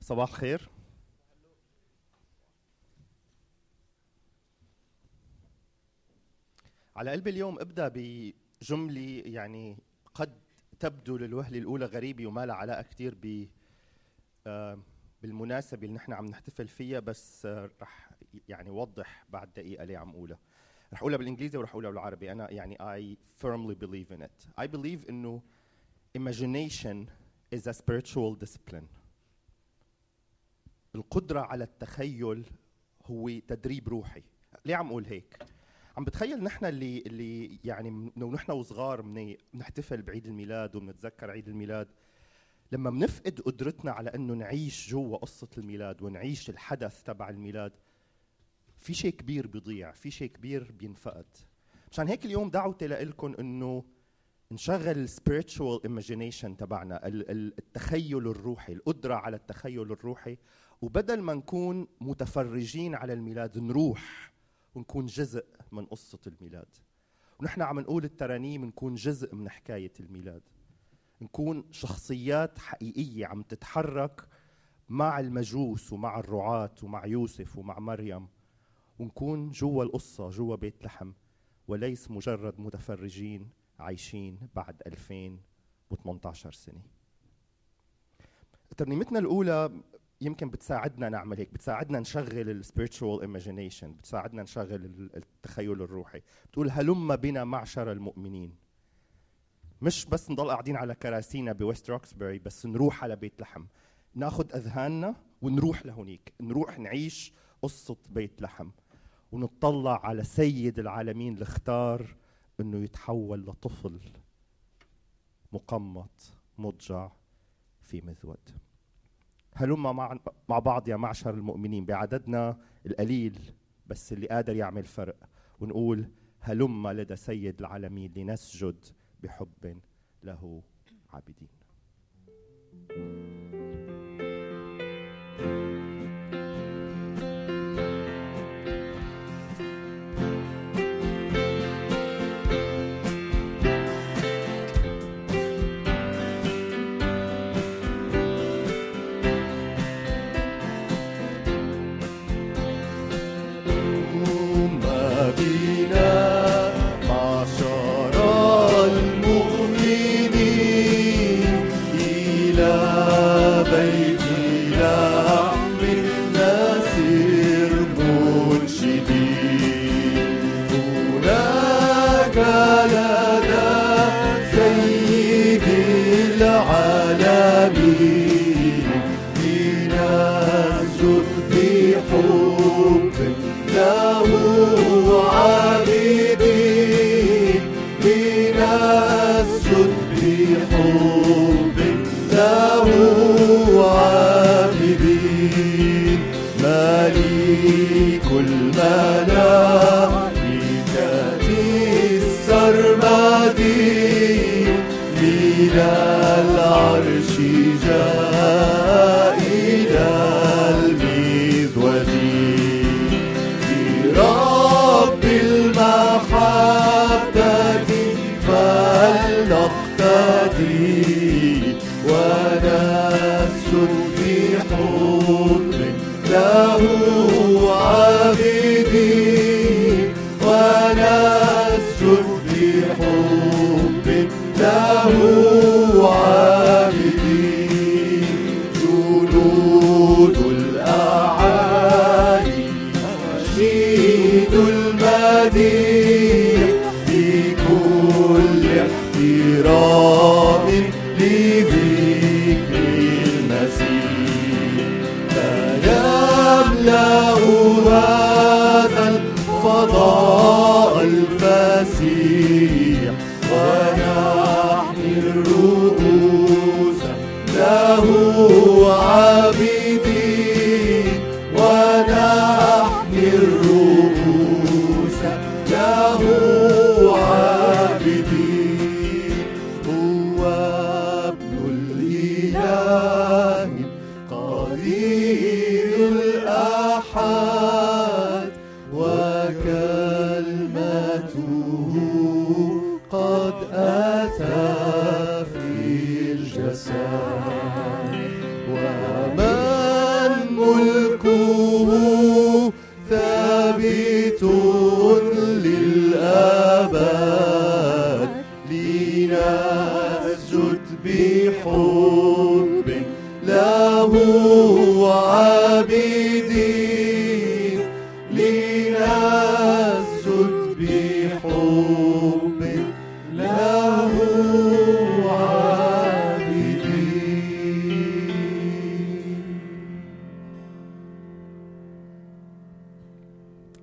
صباح الخير. على قلب اليوم ابدأ بجملة يعني قد تبدو للوهلة الأولى غريبة وما لها علاقة كثير ب آه، بالمناسبة اللي نحن عم نحتفل فيها بس آه، رح يعني وضح بعد دقيقة ليه عم اقولها رح اقولها بالإنجليزي ورح اقولها بالعربي. أنا يعني I firmly believe in it. I believe إنه imagination is a spiritual discipline. القدرة على التخيل هو تدريب روحي. ليه عم أقول هيك؟ عم بتخيل نحن اللي اللي يعني ونحن وصغار بنحتفل بعيد الميلاد وبنتذكر عيد الميلاد لما بنفقد قدرتنا على إنه نعيش جوا قصة الميلاد ونعيش الحدث تبع الميلاد في شيء كبير بيضيع في شيء كبير بينفقد. مشان هيك اليوم دعوتي لكم إنه نشغل ال spiritual imagination تبعنا التخيل الروحي القدرة على التخيل الروحي. وبدل ما نكون متفرجين على الميلاد نروح ونكون جزء من قصة الميلاد. ونحن عم نقول الترانيم نكون جزء من حكاية الميلاد. نكون شخصيات حقيقية عم تتحرك مع المجوس ومع الرعاة ومع يوسف ومع مريم. ونكون جوا القصة جوا بيت لحم وليس مجرد متفرجين. عايشين بعد 2018 سنة. ترنيمتنا الأولى يمكن بتساعدنا نعمل هيك بتساعدنا نشغل ال spiritual imagination بتساعدنا نشغل التخيل الروحي. بتقول هلم بنا معشر المؤمنين. مش بس نضل قاعدين على كراسينا ب West Roxbury بس نروح على بيت لحم. ناخذ أذهاننا ونروح لهونيك. نروح نعيش قصة بيت لحم. ونطلع على سيد العالمين اللي اختار إنه يتحول لطفل مقمط مضجع في مذود. هلما مع مع بعض يا معشر المؤمنين بعددنا القليل بس اللي قادر يعمل فرق. ونقول هلما لدى سيد العالمين لنسجد بحب له عابدين. الأحد وكان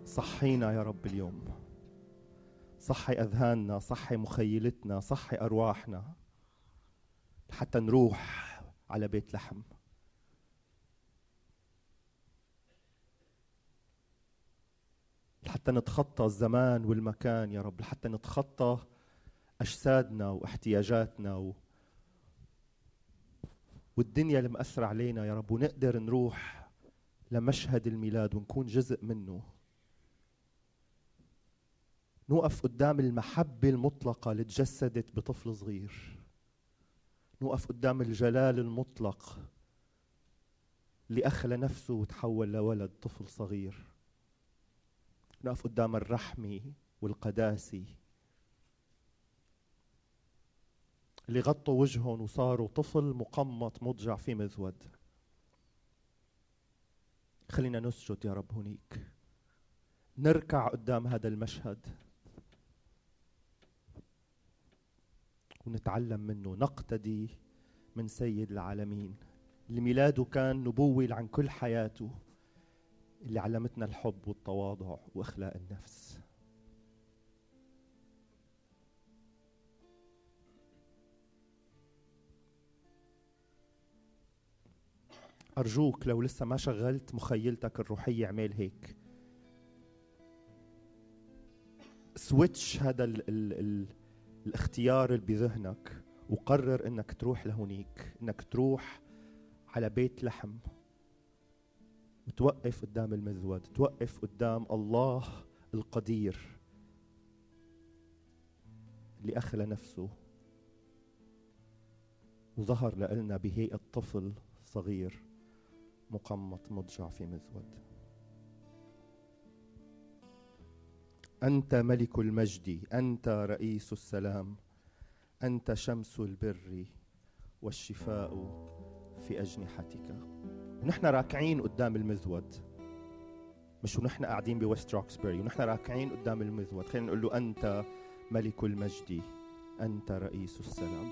صحينا يا رب اليوم. صحي أذهاننا صحي مخيلتنا صحي أرواحنا. حتى نروح على بيت لحم. حتى نتخطى الزمان والمكان يا رب. حتى نتخطى أجسادنا واحتياجاتنا و... والدنيا اللي مأثرة علينا يا رب. ونقدر نروح لمشهد الميلاد ونكون جزء منه. نوقف قدام المحبة المطلقة اللي تجسدت بطفل صغير. نوقف قدام الجلال المطلق اللي أخلى نفسه وتحول لولد طفل صغير. نقف قدام الرحمة والقداسة اللي غطوا وجههم وصاروا طفل مقمط مضجع في مذود خلينا نسجد يا رب هنيك. نركع قدام هذا المشهد. ونتعلم منه نقتدي من سيد العالمين. اللي ميلاده كان نبوة عن كل حياته اللي علمتنا الحب والتواضع واخلاق النفس. أرجوك لو لسه ما شغلت مخيلتك الروحية اعمل هيك. سويتش هذا ال ال ال الاختيار اللي بذهنك وقرر إنك تروح لهونيك إنك تروح على بيت لحم وتوقف قدام المذود توقف قدام الله القدير اللي أخلى نفسه وظهر لنا بهيئة طفل صغير مقمط مضجع في مذود أنت ملك المجد أنت رئيس السلام أنت شمس البر والشفاء في أجنحتك. ونحن راكعين قدام المذود. مش ونحن قاعدين ب West Roxbury ونحن راكعين قدام المذود. خلينا نقول له أنت ملك المجد أنت رئيس السلام.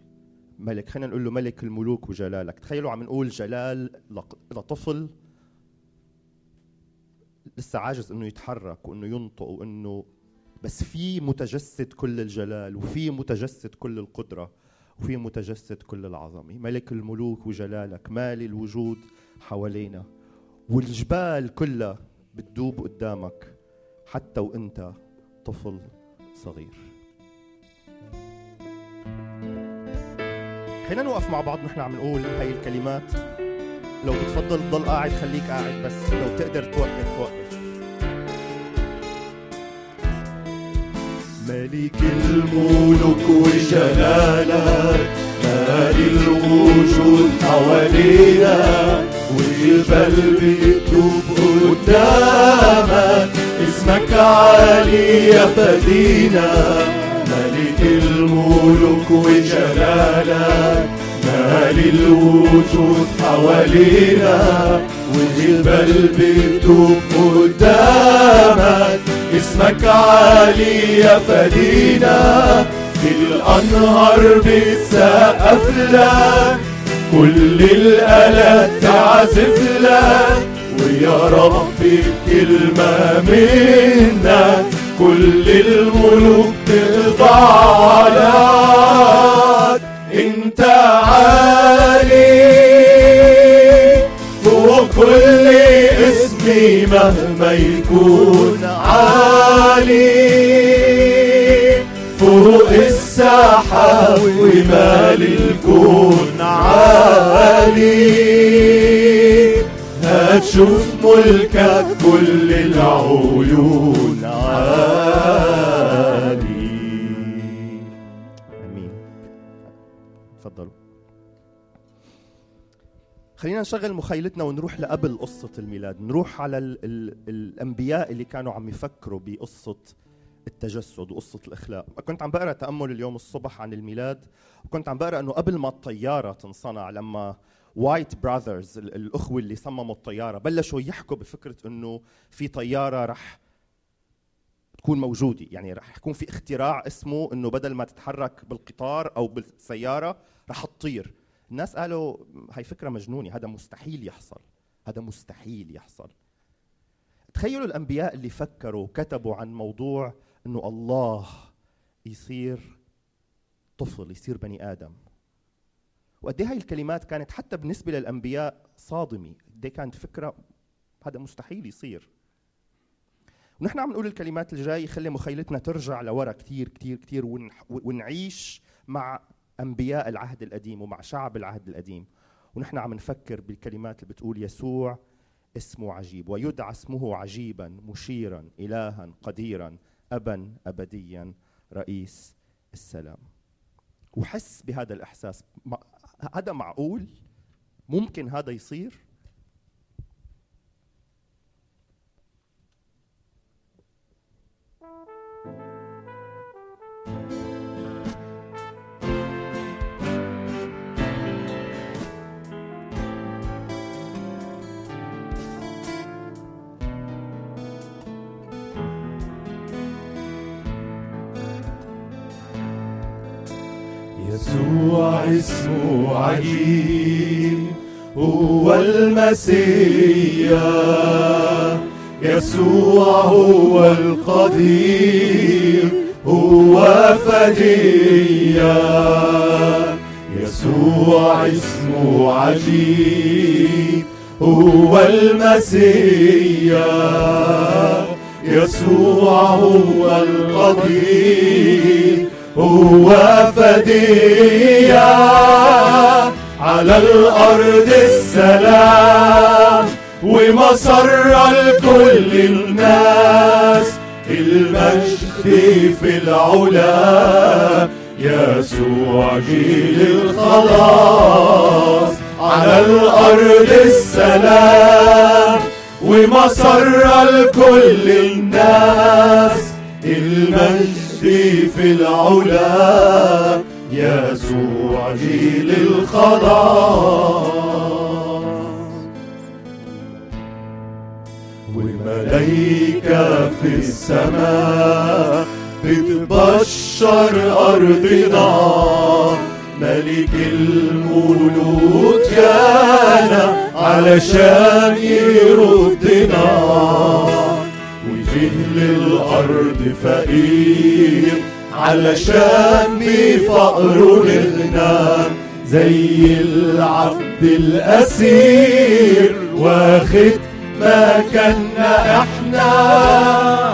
ملك خلينا نقول له ملك الملوك وجلالك. تخيلوا عم نقول جلال لطفل لسه عاجز إنه يتحرك وإنه ينطق وإنه بس في متجسد كل الجلال وفي متجسد كل القدرة وفي متجسد كل العظمة. ملك الملوك وجلالك مالي الوجود حوالينا. والجبال كلها بتدوب قدامك حتى وإنت طفل صغير. خلينا نوقف مع بعض نحن عم نقول هاي الكلمات. لو بتفضل تضل قاعد خليك قاعد بس لو تقدر توقف وقف ملك الملوك وجلالك مالي الوجود حوالينا والجبال بتدوب قدامك. اسمك عالي يا فدينا. الملوك وجلالك مالي الوجود حوالينا. والجبال بتدوب قدامك اسمك عالي يا فدينا الأنهار بتسقف لك كل الآلات تعزف لك ويا ربي بكلمة منك كل الملوك تخضع لك انت عالي فوق كل اسمي مهما يكون عالي. فوق السحاب ومال الكون عالي. هتشوف ملكك كل العيون خلينا نشغل مخيلتنا ونروح لقبل قصة الميلاد. نروح على ال ال الأنبياء اللي كانوا عم يفكروا بقصة التجسد وقصة الإخلاء كنت عم بقرأ تأمل اليوم الصبح عن الميلاد. وكنت عم بقرأ أنه قبل ما الطيارة تنصنع لما وايت براذرز الأخوة اللي صمموا الطيارة بلشوا يحكوا بفكرة أنه في طيارة رح تكون موجودة. يعني رح يكون في اختراع اسمه أنه بدل ما تتحرك بالقطار أو بالسيارة رح تطير. الناس قالوا هاي فكرة مجنونة هذا مستحيل يحصل هذا مستحيل يحصل. تخيلوا الأنبياء اللي فكروا كتبوا عن موضوع إنه الله يصير طفل يصير بني آدم. وقد إيه هاي الكلمات كانت حتى بالنسبة للأنبياء صادمة؟ قد إيه كانت فكرة هذا مستحيل يصير؟ ونحن عم نقول الكلمات الجاي خلي مخيلتنا ترجع لورا كثير كثير كثير ونعيش مع أنبياء العهد القديم ومع شعب العهد القديم. ونحن عم نفكر بالكلمات اللي بتقول يسوع اسمه عجيب ويدعى اسمه عجيبا مشيرا الها قديرا أبا أبديا رئيس السلام. وحس بهذا الإحساس. هذا معقول؟ ممكن هذا يصير؟ يسوع اسمه عجيب هو المسيح. يسوع هو القدير هو فدية. يسوع اسمه عجيب هو المسيح. يسوع هو القدير هو فدية على الأرض السلام ومسر لكل الناس المجد في العلا يسوع جيل الخلاص على الأرض السلام ومسر لكل الناس المجد في العلا يسوع جيل الخلاص والملايكة في السماء بتبشر أرضنا. ملك الملوك جانا علشان يردنا وجه للأرض فقير علشان بفقره نغنى زي العبد الأسير واخد ما كنا إحنا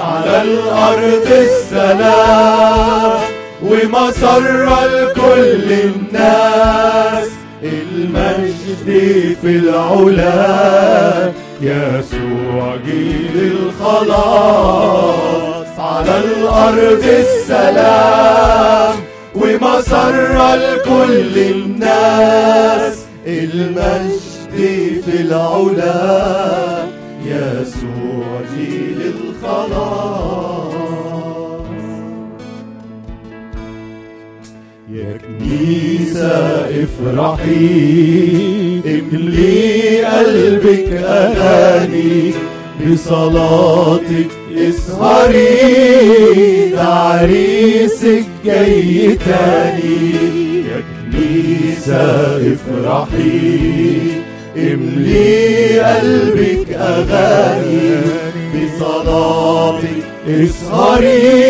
على الأرض السلام. ومسر لكل الناس المجد في العلا. يسوع جيل الخلاص على الأرض السلام ومسر لكل الناس المجد في العلا. يسوع جيل الخلاص. كنيسة افرحي املي قلبك أغاني بصلاتك إسهري ده عريسك جاي تاني يا كنيسة افرحي املي قلبك أغاني بصلاتك إسهري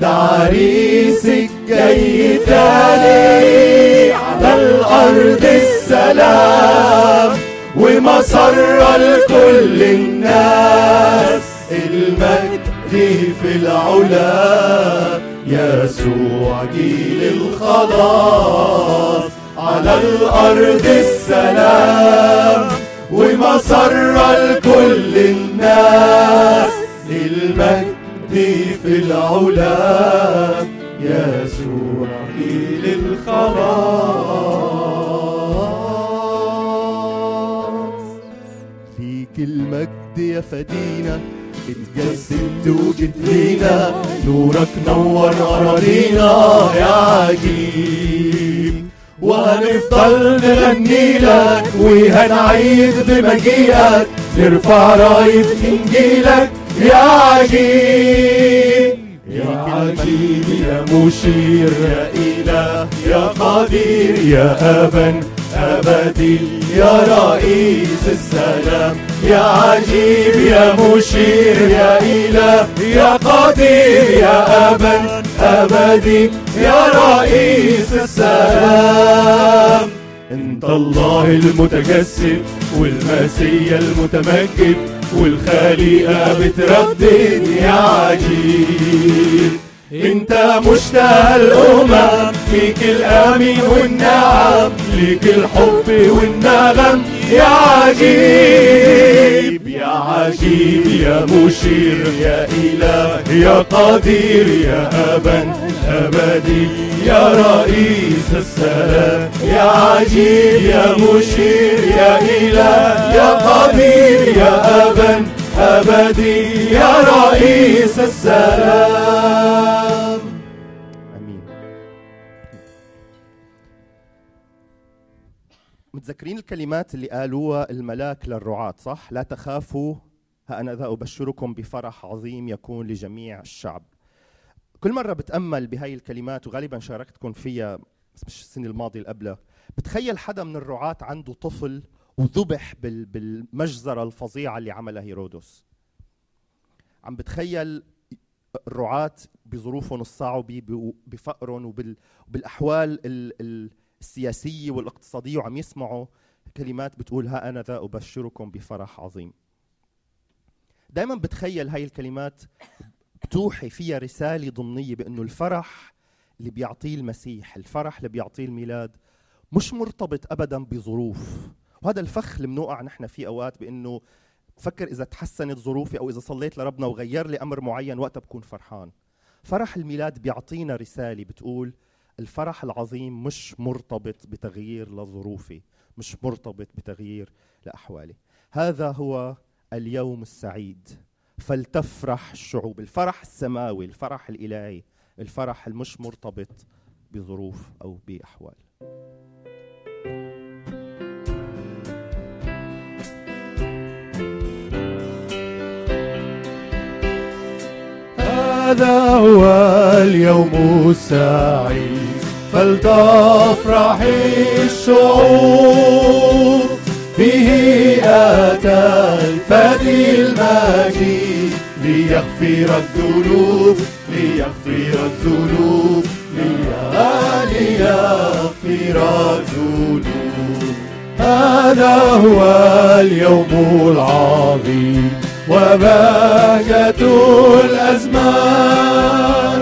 ده عريسك جاي تاني على الأرض السلام ومسر لكل الناس. المجد في العلا يسوع جيل الخلاص على الأرض السلام ومسر لكل الناس. المجد في العلا المجد يا فدينا. اتجسدت وجيت لينا نورك نور أراضينا يا عجيب. وهنفضل نغني لك وهنعيد بمجيئك. نرفع راية إنجيلك يا عجيب. يا عجيب يا مشير يا إله. يا قدير يا أبا أبدي يا رئيس السلام. يا عجيب يا مشير يا إله يا قدير يا أبا أبدي يا رئيس السلام. انت الله المتجسد والمسيا المتمجد والخليقة بتردد يا عجيب. انت مشتاق الامم فيك الأمين والنعم ليك الحب والنغم يا عجيب يا عجيب يا مشير يا إله يا قدير يا ابا أبدي يا رئيس السلام. يا عجيب يا مشير يا إله يا قدير يا ابا أبدي يا رئيس السلام. متذكرين الكلمات اللي قالوها الملاك للرعاة صح؟ لا تخافوا ها أنا ذا أبشركم بفرح عظيم يكون لجميع الشعب. كل مرة بتأمل بهاي الكلمات وغالبا شاركتكم فيها بس مش السنة الماضية اللي قبلها بتخيل حدا من الرعاة عنده طفل وذبح بال- بالمجزرة الفظيعة اللي عملها هيرودس. عم بتخيل الرعاة بظروفهم الصعبة بفقرهم وبال- وبالأحوال ال- ال- السياسية والاقتصادية وعم يسمعوا كلمات بتقول ها أنا ذا أبشركم بفرح عظيم. دائما بتخيل هاي الكلمات بتوحي فيها رسالة ضمنية بأنه الفرح اللي بيعطيه المسيح الفرح اللي بيعطيه الميلاد مش مرتبط أبدا بظروف. وهذا الفخ اللي بنوقع نحن فيه أوقات بأنه فكر إذا تحسنت ظروفي أو إذا صليت لربنا وغير لي أمر معين وقتها بكون فرحان. فرح الميلاد بيعطينا رسالة بتقول الفرح العظيم مش مرتبط بتغيير لظروفي مش مرتبط بتغيير لأحوالي. هذا هو اليوم السعيد. فلتفرح الشعوب الفرح السماوي الفرح الإلهي الفرح المش مرتبط بظروف أو بأحوال. هذا هو اليوم السعيد. فلتفرح الشعوب به أتى الفدي المجيد. ليغفر الذنوب ليغفر الذنوب لي- ليغفر الذنوب. هذا هو اليوم العظيم. وبهجة الأزمان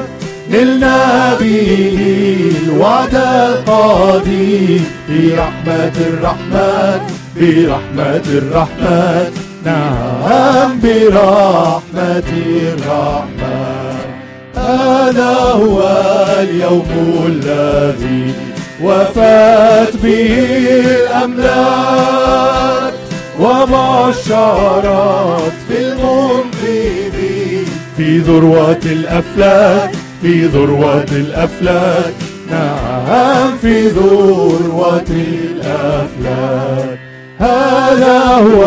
نلنا به الوعد القديم برحمة الرحمن برحمة الرحمن. نعم برحمة الرحمن. هذا هو اليوم الذي وفات به الأملاك وبشرت بالمنقذين في ذروة الأفلاك في ذروة الأفلاك. نعم في ذروة الأفلاك. هذا هو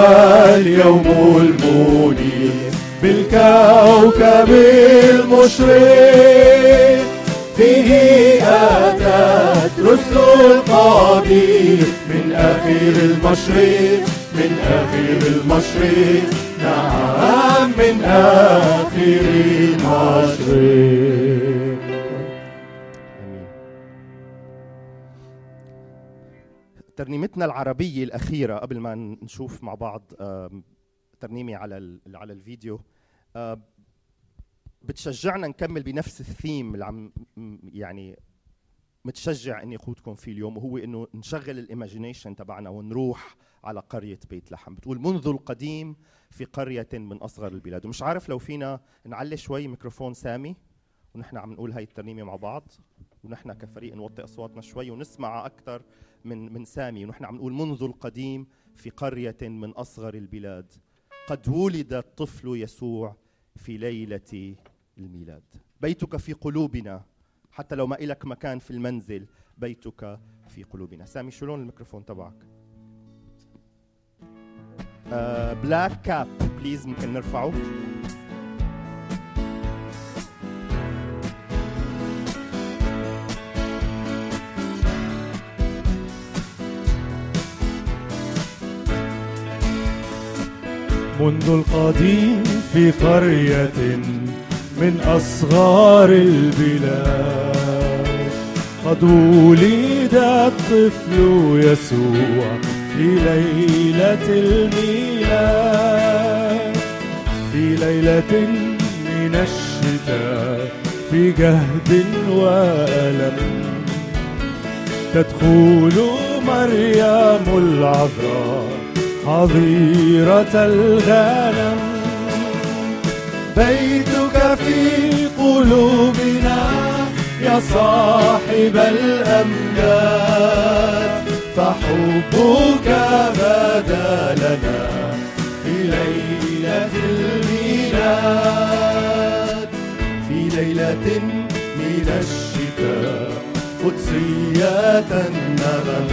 اليوم المنير بالكوكب المشرق. فيه أتت رسل القدير من أخير المشرق. من أخير المشرق. نعم من أخير المشرق. ترنيمتنا العربية الأخيرة قبل ما نشوف مع بعض آم، ترنيمة على على الفيديو بتشجعنا نكمل بنفس الثيم اللي عم يعني متشجع إني اخوضكم فيه اليوم وهو إنه نشغل ال imagination تبعنا ونروح على قرية بيت لحم. بتقول منذ القديم في قرية من أصغر البلاد. ومش عارف لو فينا نعلي شوي ميكروفون سامي ونحن عم نقول هاي الترنيمة مع بعض ونحن كفريق نوطي أصواتنا شوي ونسمع أكثر من من سامي. ونحن عم نقول منذ القديم في قرية من أصغر البلاد. قد ولد الطفل يسوع في ليلة الميلاد. بيتك في قلوبنا حتى لو ما إلك مكان في المنزل بيتك في قلوبنا. سامي شو لون الميكروفون تبعك؟ black cap please ممكن نرفعه. منذ القديم في قرية من أصغار البلاد قد ولد الطفل يسوع. في ليلة الميلاد في ليلة من الشتاء في جهد وألم. تدخل مريم العذراء حظيرة الغنم. بيتك في قلوبنا يا صاحب الأمجاد. فحبك بدا لنا في ليلة الميلاد. في ليلة من الشتاء قدسية النغم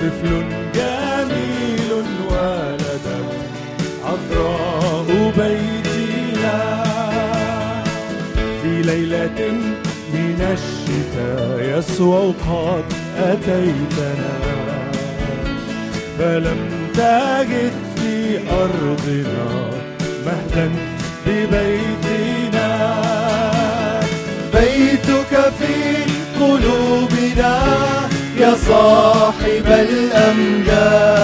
طفل جميل ولدت عذراء بيتنا. في ليلة من الشتاء يسوع قد أتيتنا فلم تجد في أرضنا مهدا ببيتنا بيتك في قلوبنا يا صاحب الأمجاد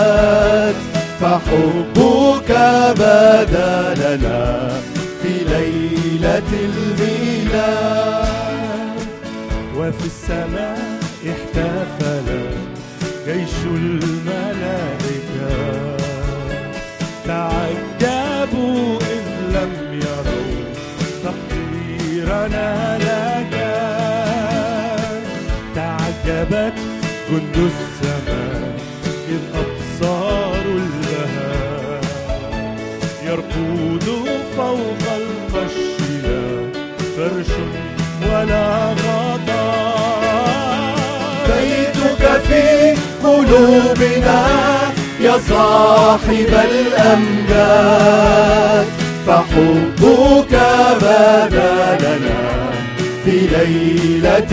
فحبك بدا لنا في ليلة الميلاد وفي السماء احتفل جيش الملائكة. تعجبوا إذ لم يروا تقديرنا لك. تعجبت جند السماء إذ أبصار البهاء يرقود فوق القش لا فرش ولا غطاء قلوبنا يا صاحب الأمجاد فحبك بدا لنا في ليلة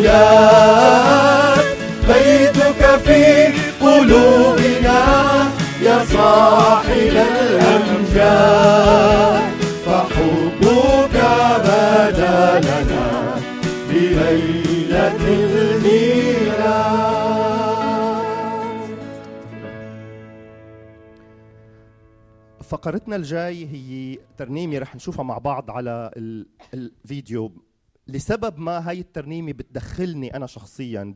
الميلاد. بيتك في قلوبنا يا صاحب الأمجاد فحبك فقرتنا الجاي هي ترنيمة رح نشوفها مع بعض على ال- الفيديو. لسبب ما هاي الترنيمة بتدخلني أنا شخصيا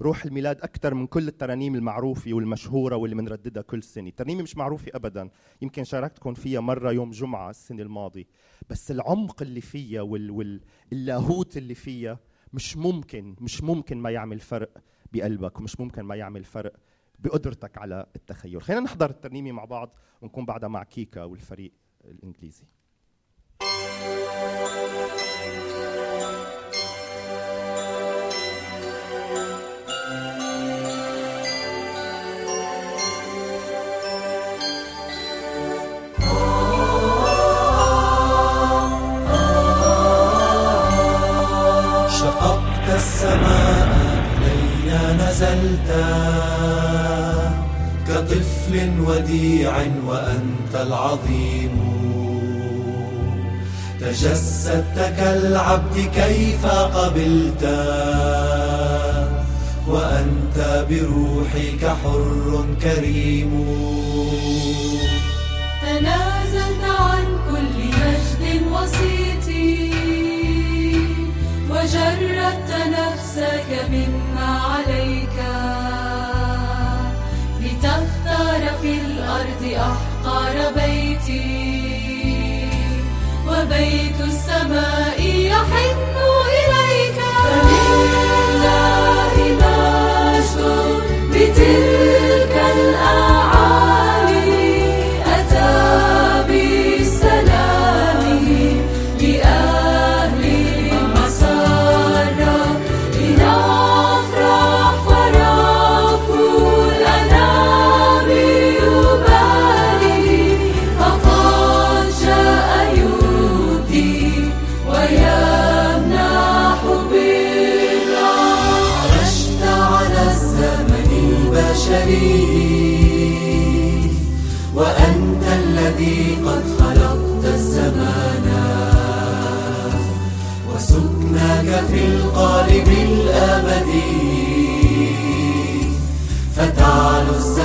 بروح الميلاد أكثر من كل الترانيم المعروفة والمشهورة واللي بنرددها كل سنة. الترنيمه مش معروفة ابدا. يمكن شاركتكم فيها مرة يوم جمعة السنة الماضية. بس العمق اللي فيها وال واللاهوت اللي فيها مش ممكن مش ممكن ما يعمل فرق بقلبك ومش ممكن ما يعمل فرق بقدرتك على التخيل. خلينا نحضر الترنيمة مع بعض ونكون بعدها مع كيكا والفريق الإنجليزي. شققت السماء إلينا نزلت. كطفل وديع وأنت العظيم. تجسدت كالعبد كيف قبلت وأنت بروحك حر كريم. تنازلت عن كل مجد وسيطي وجردت نفسك مما عليك. لتختار في الأرض أحقار بيتي. وبيت السماء يحن إليك. فلله مجد بتلك الأعالي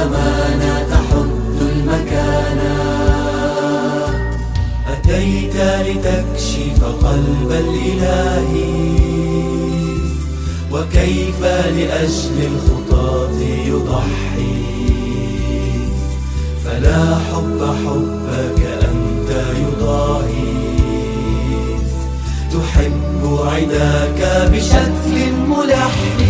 الزمان تحد المكان أتيت لتكشف قلب الإله. وكيف لأجل الخطاة يضحي؟ فلا حب حبك أنت يضاهي. تحب عداك بشكل ملحي.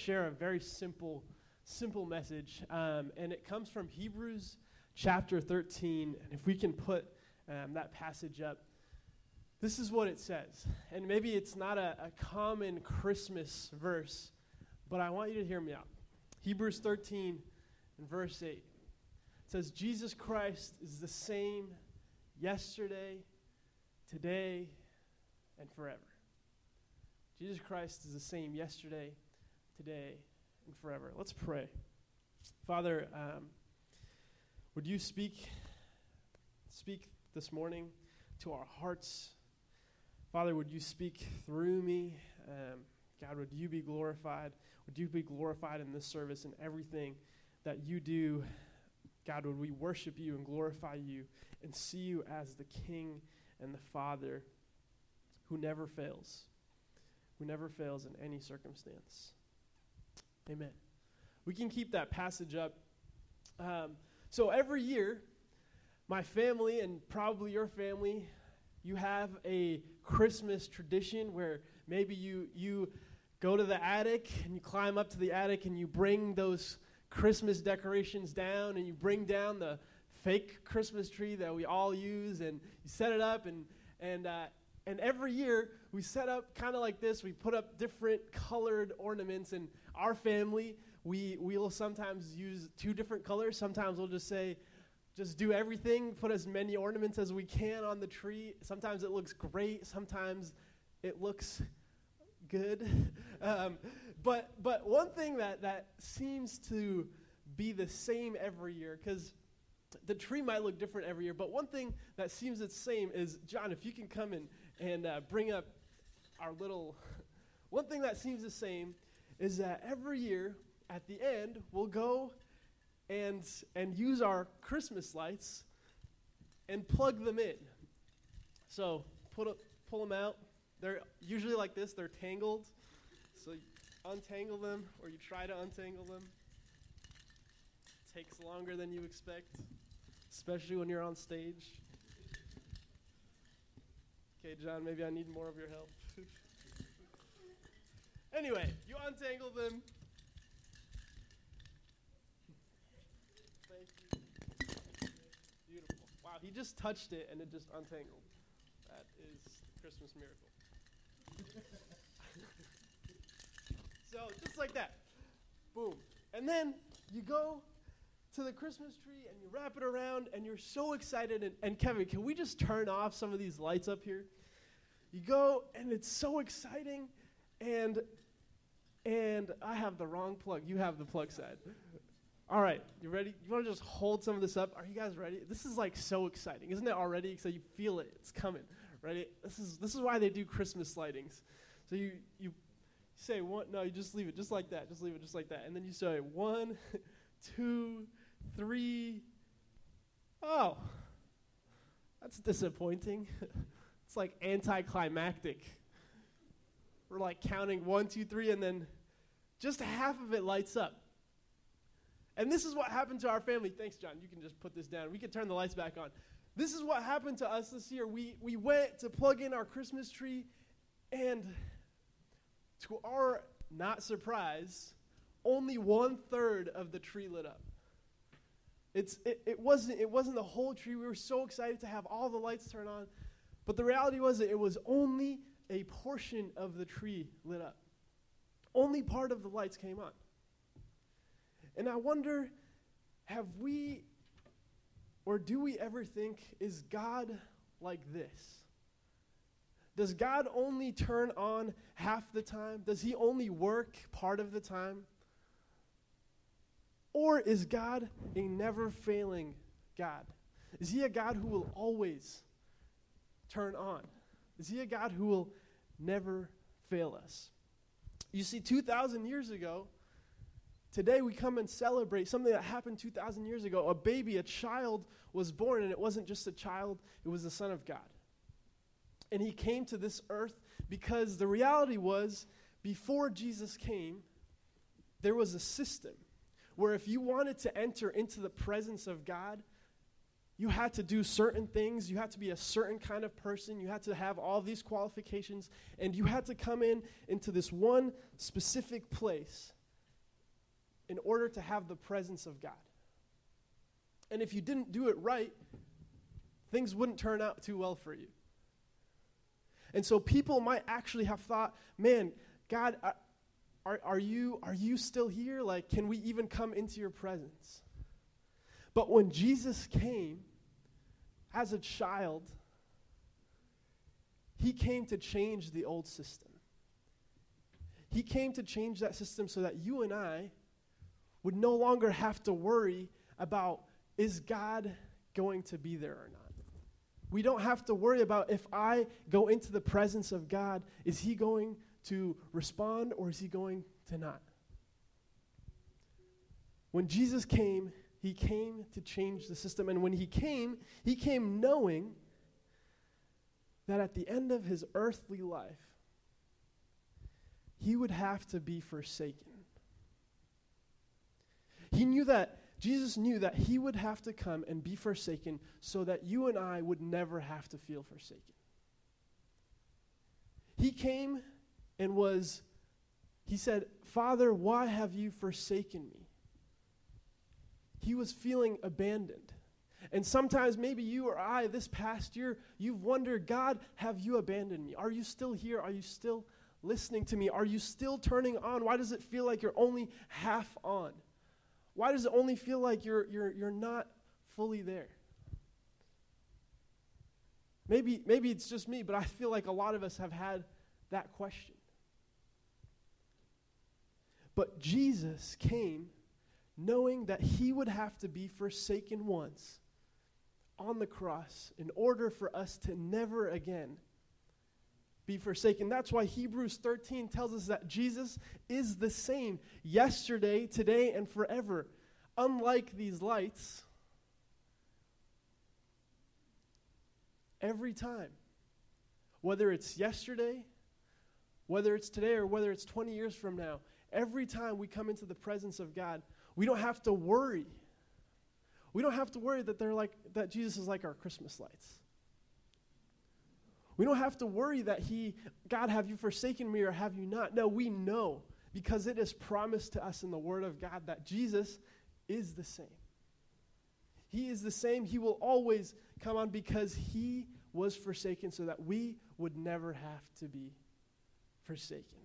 Share a very simple, simple message, um, and it comes from Hebrews chapter 13. And if we can put um, that passage up, this is what it says. And maybe it's not a, a common Christmas verse, but I want you to hear me out. Hebrews 13 and verse 8 it says, Jesus Christ is the same yesterday, today, and forever. Jesus Christ is the same yesterday, today, and forever. Let's pray. Father, um, would you speak, speak this morning to our hearts? Father, would you speak through me? Um, God, would you be glorified? Would you be glorified in this service and everything that you do? God, would we worship you and glorify you and see you as the King and the Father who never fails, who never fails in any circumstance? Amen. We can keep that passage up. Um, so every year, my family and probably your family, you have a Christmas tradition where maybe you you go to the attic and you climb up to the attic and you bring those Christmas decorations down and you bring down the fake Christmas tree that we all use and you set it up and and uh, and every year we set up kind of like this. We put up different colored ornaments and our family we we will sometimes use two different colors. Sometimes we'll just say just do everything, put as many ornaments as we can on the tree. Sometimes it looks great, sometimes it looks good. um, but but one thing that that seems to be the same every year because the tree might look different every year, but one thing that seems the same is John. If you can come in and uh, bring up our little, one thing that seems the same is that every year at the end we'll go and and use our Christmas lights and plug them in. So put a, pull them out. They're usually like this. They're tangled. So you untangle them, or you try to untangle them. takes longer than you expect, especially when you're on stage. Okay, John, maybe I need more of your help. anyway, you untangle them. Thank you. Beautiful. Wow, he just touched it and it just untangled. That is the Christmas miracle. so, just like that. Boom. And then you go to the Christmas tree and you wrap it around and you're so excited. And, and Kevin, can we just turn off some of these lights up here? You go and it's so exciting and and I have the wrong plug. You have the plug side. All right, you ready? You want to just hold some of this up? Are you guys ready? This is like so exciting, isn't it already? So you feel it. It's coming. Ready? This is this is why they do Christmas lightings. So you you say one. No, you just leave it just like that. Just leave it just like that, and then you say one, two, three. Oh, that's disappointing. it's like anticlimactic. We're like counting one, two, three, and then just half of it lights up. And this is what happened to our family. Thanks, John. You can just put this down. We can turn the lights back on. This is what happened to us this year. We, we went to plug in our Christmas tree, and to our not surprise, only one third of the tree lit up. It's, it, it, wasn't, it wasn't the whole tree. We were so excited to have all the lights turn on. But the reality was that it was only a portion of the tree lit up. Only part of the lights came on. And I wonder have we or do we ever think, is God like this? Does God only turn on half the time? Does He only work part of the time? Or is God a never failing God? Is He a God who will always turn on? Is He a God who will never fail us? You see, 2,000 years ago, Today we come and celebrate something that happened 2,000 years ago. A baby, a child was born, and it wasn't just a child, it was the Son of God. And he came to this earth because the reality was, before Jesus came, there was a system where if you wanted to enter into the presence of God, you had to do certain things, you had to be a certain kind of person, you had to have all these qualifications, and you had to come in into this one specific place in order to have the presence of God. And if you didn't do it right, things wouldn't turn out too well for you. And so people might actually have thought, man, God, are, are, you, are you still here? Like, can we even come into your presence? But when Jesus came as a child, he came to change the old system. He came to change that system so that you and I would no longer have to worry about is God going to be there or not? We don't have to worry about if I go into the presence of God, is He going to respond or is He going to not? When Jesus came, He came to change the system. And when He came, He came knowing that at the end of His earthly life, He would have to be forsaken. He knew that Jesus knew that he would have to come and be forsaken so that you and I would never have to feel forsaken. He came and was, he said, Father, why have you forsaken me? He was feeling abandoned. And sometimes, maybe you or I, this past year, you've wondered, God, have you abandoned me? Are you still here? Are you still listening to me? Are you still turning on? Why does it feel like you're only half on? Why does it only feel like you're, you're, you're not fully there? Maybe, maybe it's just me, but I feel like a lot of us have had that question. But Jesus came knowing that he would have to be forsaken once on the cross in order for us to never again be forsaken. That's why Hebrews 13 tells us that Jesus is the same yesterday, today, and forever. Unlike these lights, every time, whether it's yesterday, whether it's today, or whether it's 20 years from now, every time we come into the presence of God, we don't have to worry. We don't have to worry that they're like that Jesus is like our Christmas lights. We don't have to worry that he, God, have you forsaken me or have you not? No, we know because it is promised to us in the Word of God that Jesus is the same. He is the same. He will always come on because he was forsaken so that we would never have to be forsaken.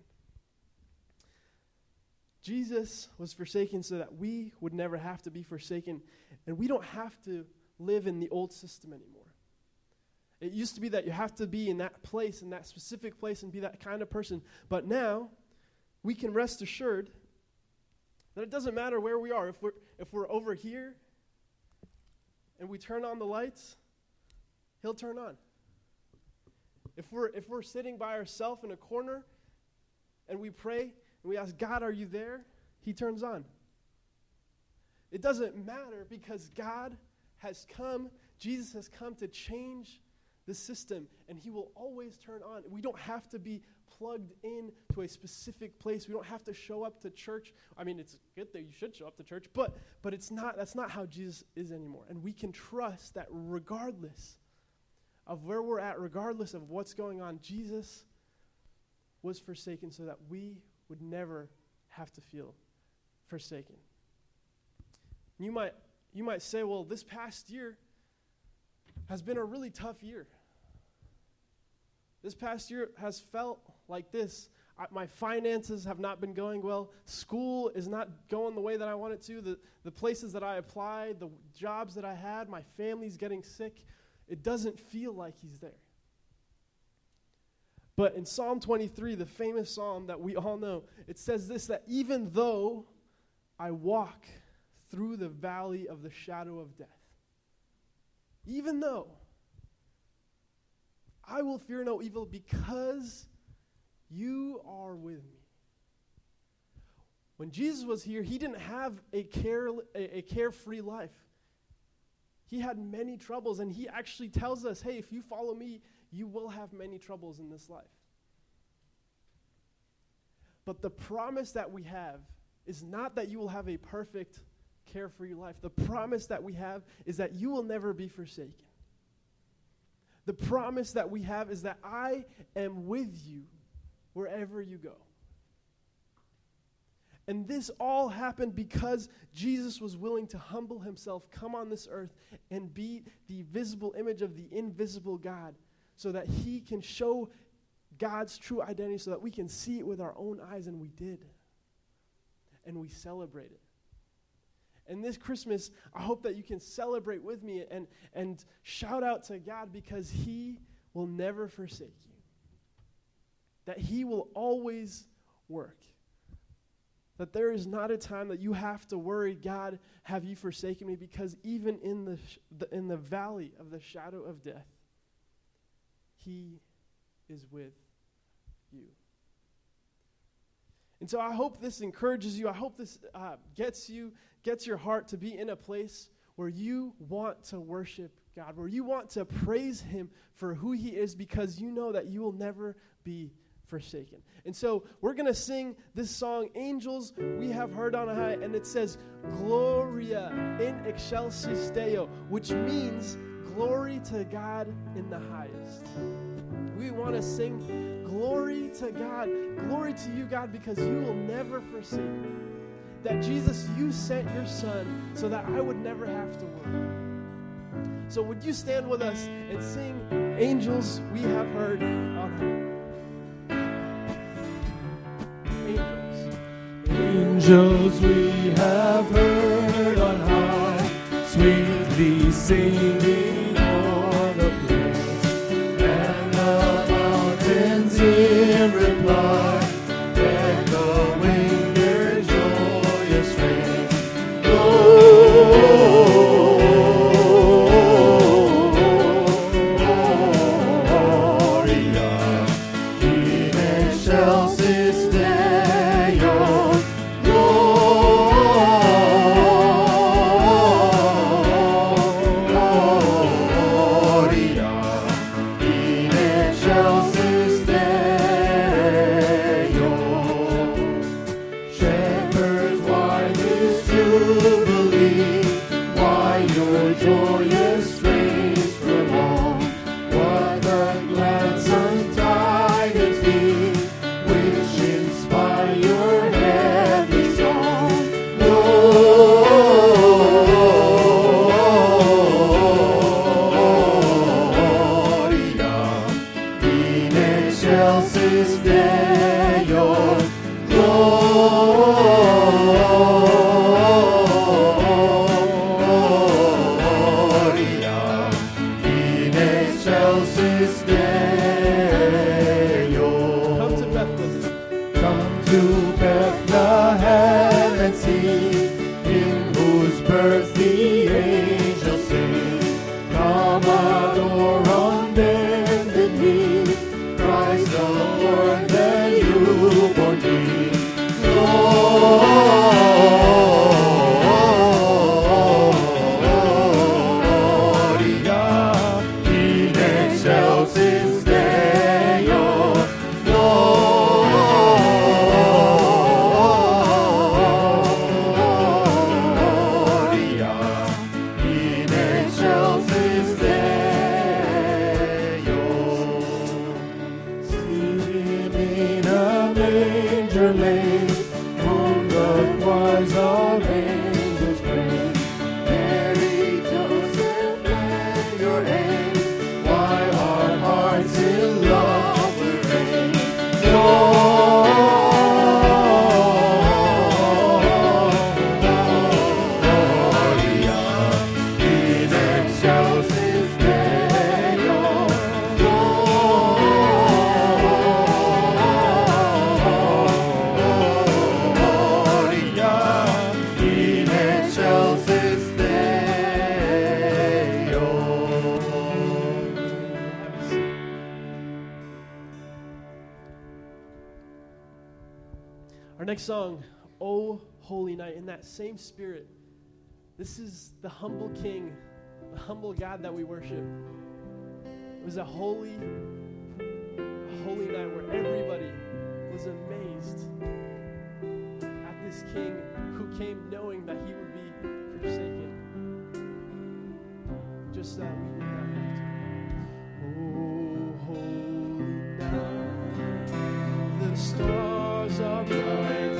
Jesus was forsaken so that we would never have to be forsaken, and we don't have to live in the old system anymore. It used to be that you have to be in that place, in that specific place, and be that kind of person. But now, we can rest assured that it doesn't matter where we are. If we're, if we're over here and we turn on the lights, He'll turn on. If we're, if we're sitting by ourselves in a corner and we pray and we ask, God, are you there? He turns on. It doesn't matter because God has come, Jesus has come to change the system, and He will always turn on. We don't have to be plugged in to a specific place. We don't have to show up to church. I mean, it's good that you should show up to church, but but it's not that's not how Jesus is anymore. And we can trust that regardless of where we're at, regardless of what's going on, Jesus was forsaken so that we would never have to feel forsaken. You might you might say, well, this past year has been a really tough year. This past year has felt like this. I, my finances have not been going well. School is not going the way that I want it to. The, the places that I applied, the jobs that I had, my family's getting sick. It doesn't feel like He's there. But in Psalm 23, the famous psalm that we all know, it says this that even though I walk through the valley of the shadow of death, even though I will fear no evil because you are with me. When Jesus was here, he didn't have a, care, a, a carefree life. He had many troubles, and he actually tells us hey, if you follow me, you will have many troubles in this life. But the promise that we have is not that you will have a perfect carefree life. The promise that we have is that you will never be forsaken. The promise that we have is that I am with you wherever you go. And this all happened because Jesus was willing to humble himself, come on this earth, and be the visible image of the invisible God so that he can show God's true identity, so that we can see it with our own eyes. And we did. And we celebrate it. And this Christmas, I hope that you can celebrate with me and, and shout out to God because he will never forsake you, that he will always work. That there is not a time that you have to worry, God, have you forsaken me? Because even in the, sh- the, in the valley of the shadow of death, He is with you. And so I hope this encourages you. I hope this uh, gets you, gets your heart to be in a place where you want to worship God, where you want to praise Him for who He is because you know that you will never be forsaken. And so we're going to sing this song, Angels We Have Heard on High, and it says, Gloria in excelsis Deo, which means glory to God in the highest. We want to sing glory to God, glory to you, God, because you will never forsake me. That Jesus, you sent your Son so that I would never have to worry. So would you stand with us and sing Angels We Have Heard on High? Angels. Angels we have heard on high, sweetly singing sung, O Holy Night, in that same spirit, this is the humble King, the humble God that we worship. It was a holy, holy night where everybody was amazed at this King who came knowing that he would be forsaken. Just uh, that we would not have to. Oh, holy night, the stars are bright.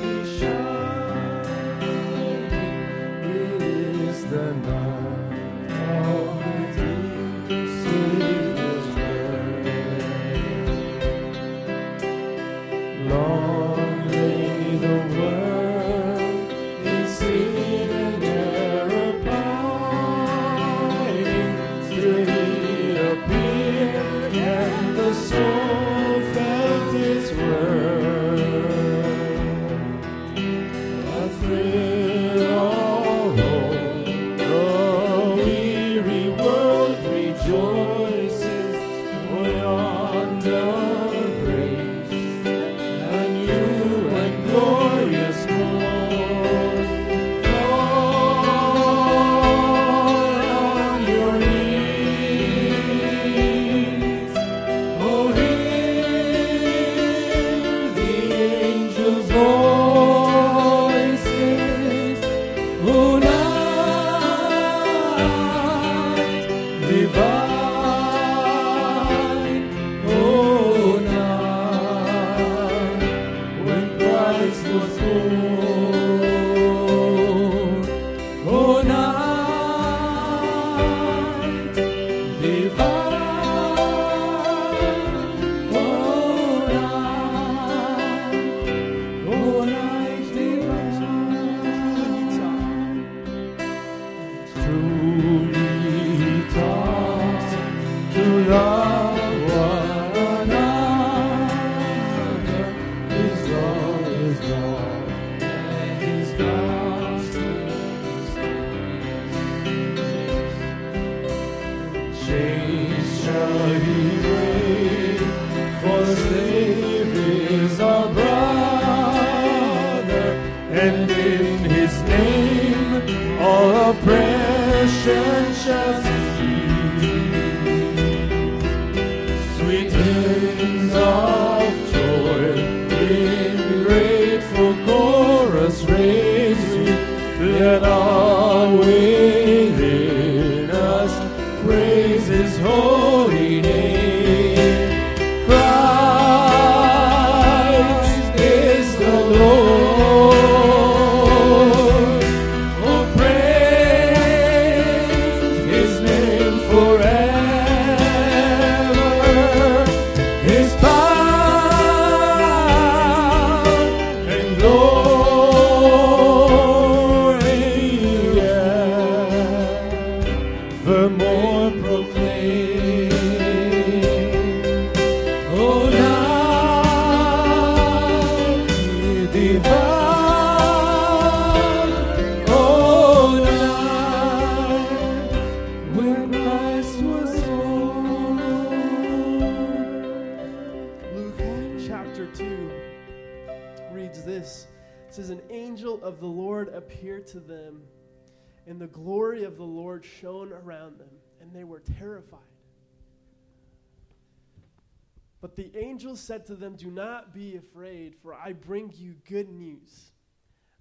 To them, Do not be afraid, for I bring you good news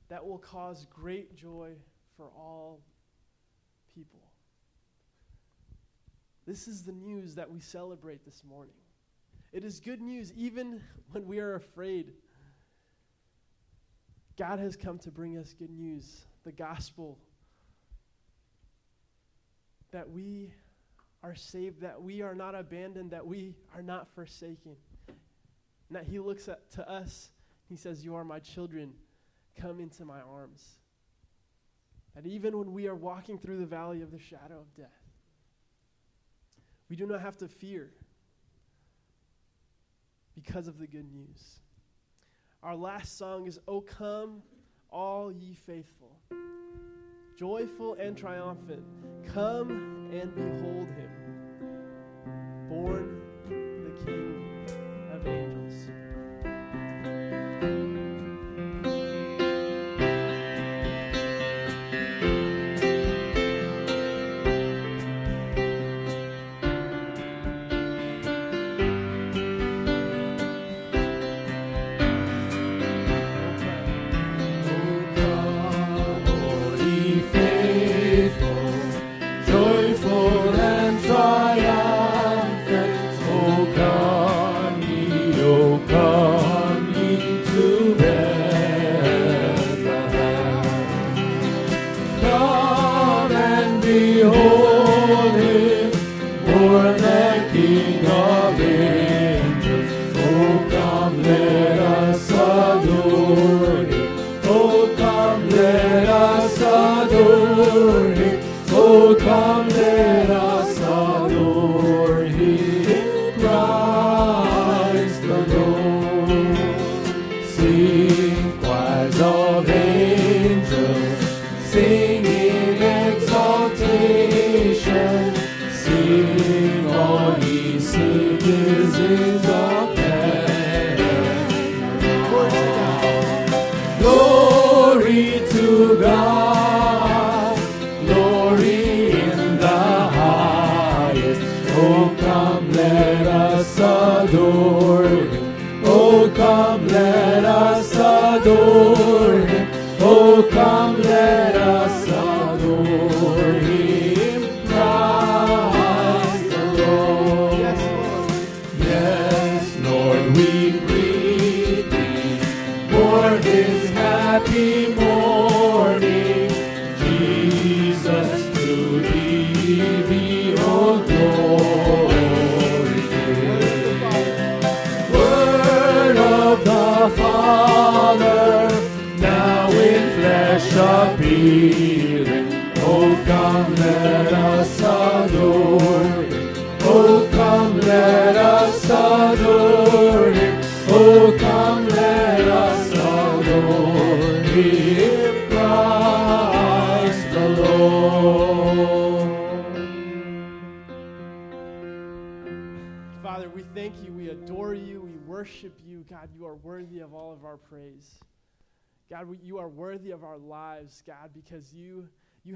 that will cause great joy for all people. This is the news that we celebrate this morning. It is good news even when we are afraid. God has come to bring us good news, the gospel, that we are saved, that we are not abandoned, that we are not forsaken. And that He looks at, to us, He says, You are my children, come into my arms. That even when we are walking through the valley of the shadow of death, we do not have to fear because of the good news. Our last song is O Come, All Ye Faithful. Joyful and triumphant, come and behold him, born angels.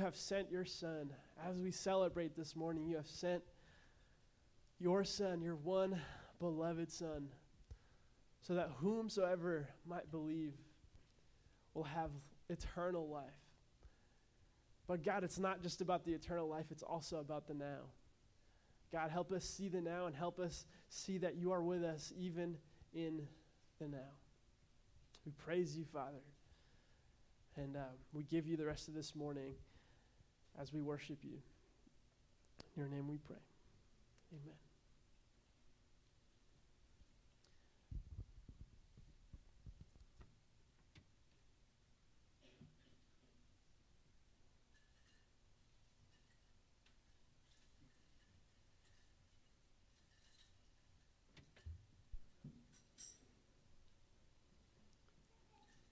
Have sent your son. As we celebrate this morning, you have sent your son, your one beloved son, so that whomsoever might believe will have eternal life. But God, it's not just about the eternal life, it's also about the now. God, help us see the now and help us see that you are with us even in the now. We praise you, Father. And uh, we give you the rest of this morning as we worship you. In your name we pray. Amen.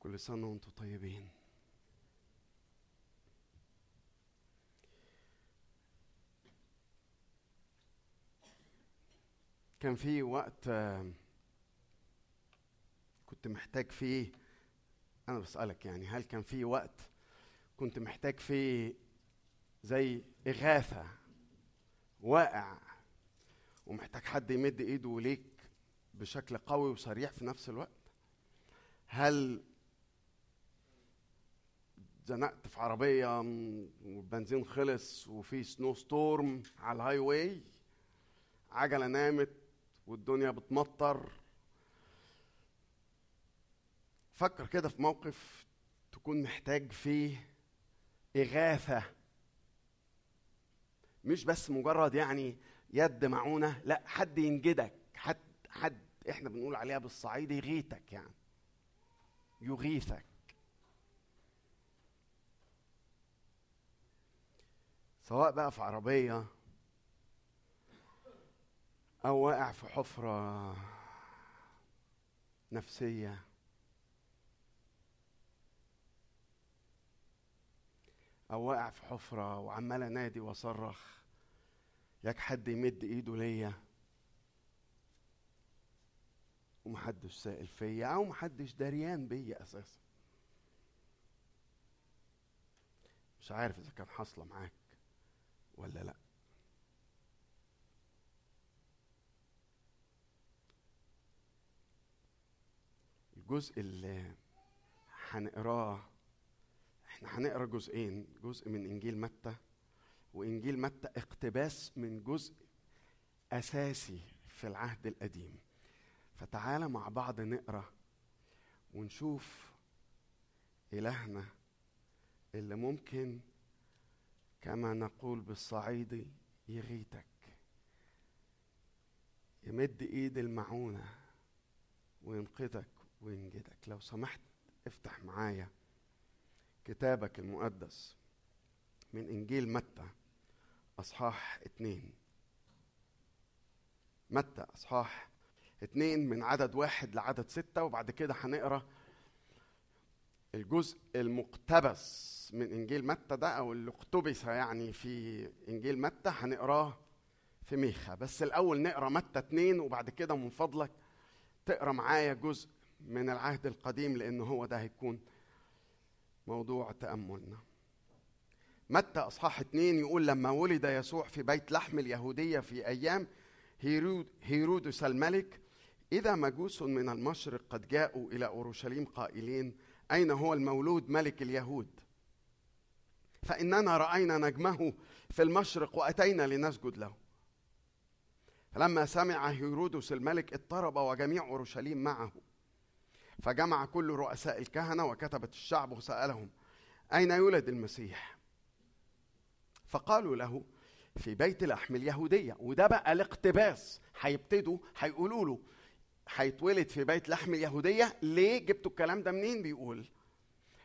كل سنة وانتم طيبين كان في وقت آه، كنت محتاج فيه أنا بسألك يعني هل كان في وقت كنت محتاج فيه زي إغاثة واقع ومحتاج حد يمد إيده ليك بشكل قوي وسريع في نفس الوقت؟ هل زنقت في عربية والبنزين خلص وفي snow storm على ال highway عجلة نامت والدنيا بتمطر. فكر كده في موقف تكون محتاج فيه إغاثة. مش بس مجرد يعني يد معونة لا حد ينجدك حد حد إحنا بنقول عليها بالصعيد يغيثك يعني. يغيثك. سواء بقى في عربية أو واقع في حفرة نفسية. أو واقع في حفرة وعمال أنادي وأصرخ. ياك حد يمد إيده ليا؟ ومحدش سائل فيا أو محدش دريان بيا أساسا. مش عارف إذا كان حاصلة معاك ولا لأ. الجزء اللي هنقراه إحنا هنقرا جزئين جزء من إنجيل متى وإنجيل متى اقتباس من جزء أساسي في العهد القديم. فتعالى مع بعض نقرا ونشوف إلهنا اللي ممكن كما نقول بالصعيدي يغيتك يمد إيد المعونة وينقذك وينجدك لو سمحت افتح معايا كتابك المقدس من إنجيل متى أصحاح اتنين. متى أصحاح اتنين من عدد واحد لعدد ستة وبعد كده هنقرأ الجزء المقتبس من إنجيل متى ده أو اللي اقتبس يعني في إنجيل متى. هنقراه في ميخا. بس الأول نقرأ متى اتنين وبعد كده من فضلك تقرأ معايا جزء من العهد القديم لأن هو ده هيكون موضوع تأملنا. متى أصحاح اتنين يقول لما ولد يسوع في بيت لحم اليهودية في أيام هيرود هيرودس الملك إذا مجوس من المشرق قد جاءوا إلى أورشليم قائلين أين هو المولود ملك اليهود؟ فإننا رأينا نجمه في المشرق وأتينا لنسجد له. فلما سمع هيرودس الملك اضطرب وجميع أورشليم معه. فجمع كل رؤساء الكهنة وكتبة الشعب وسألهم أين يولد المسيح؟ فقالوا له في بيت لحم اليهودية. وده بقى الاقتباس. هيبتدوا هيقولوا له هيتولد في بيت لحم اليهودية. ليه؟ جبتوا الكلام ده منين؟ بيقول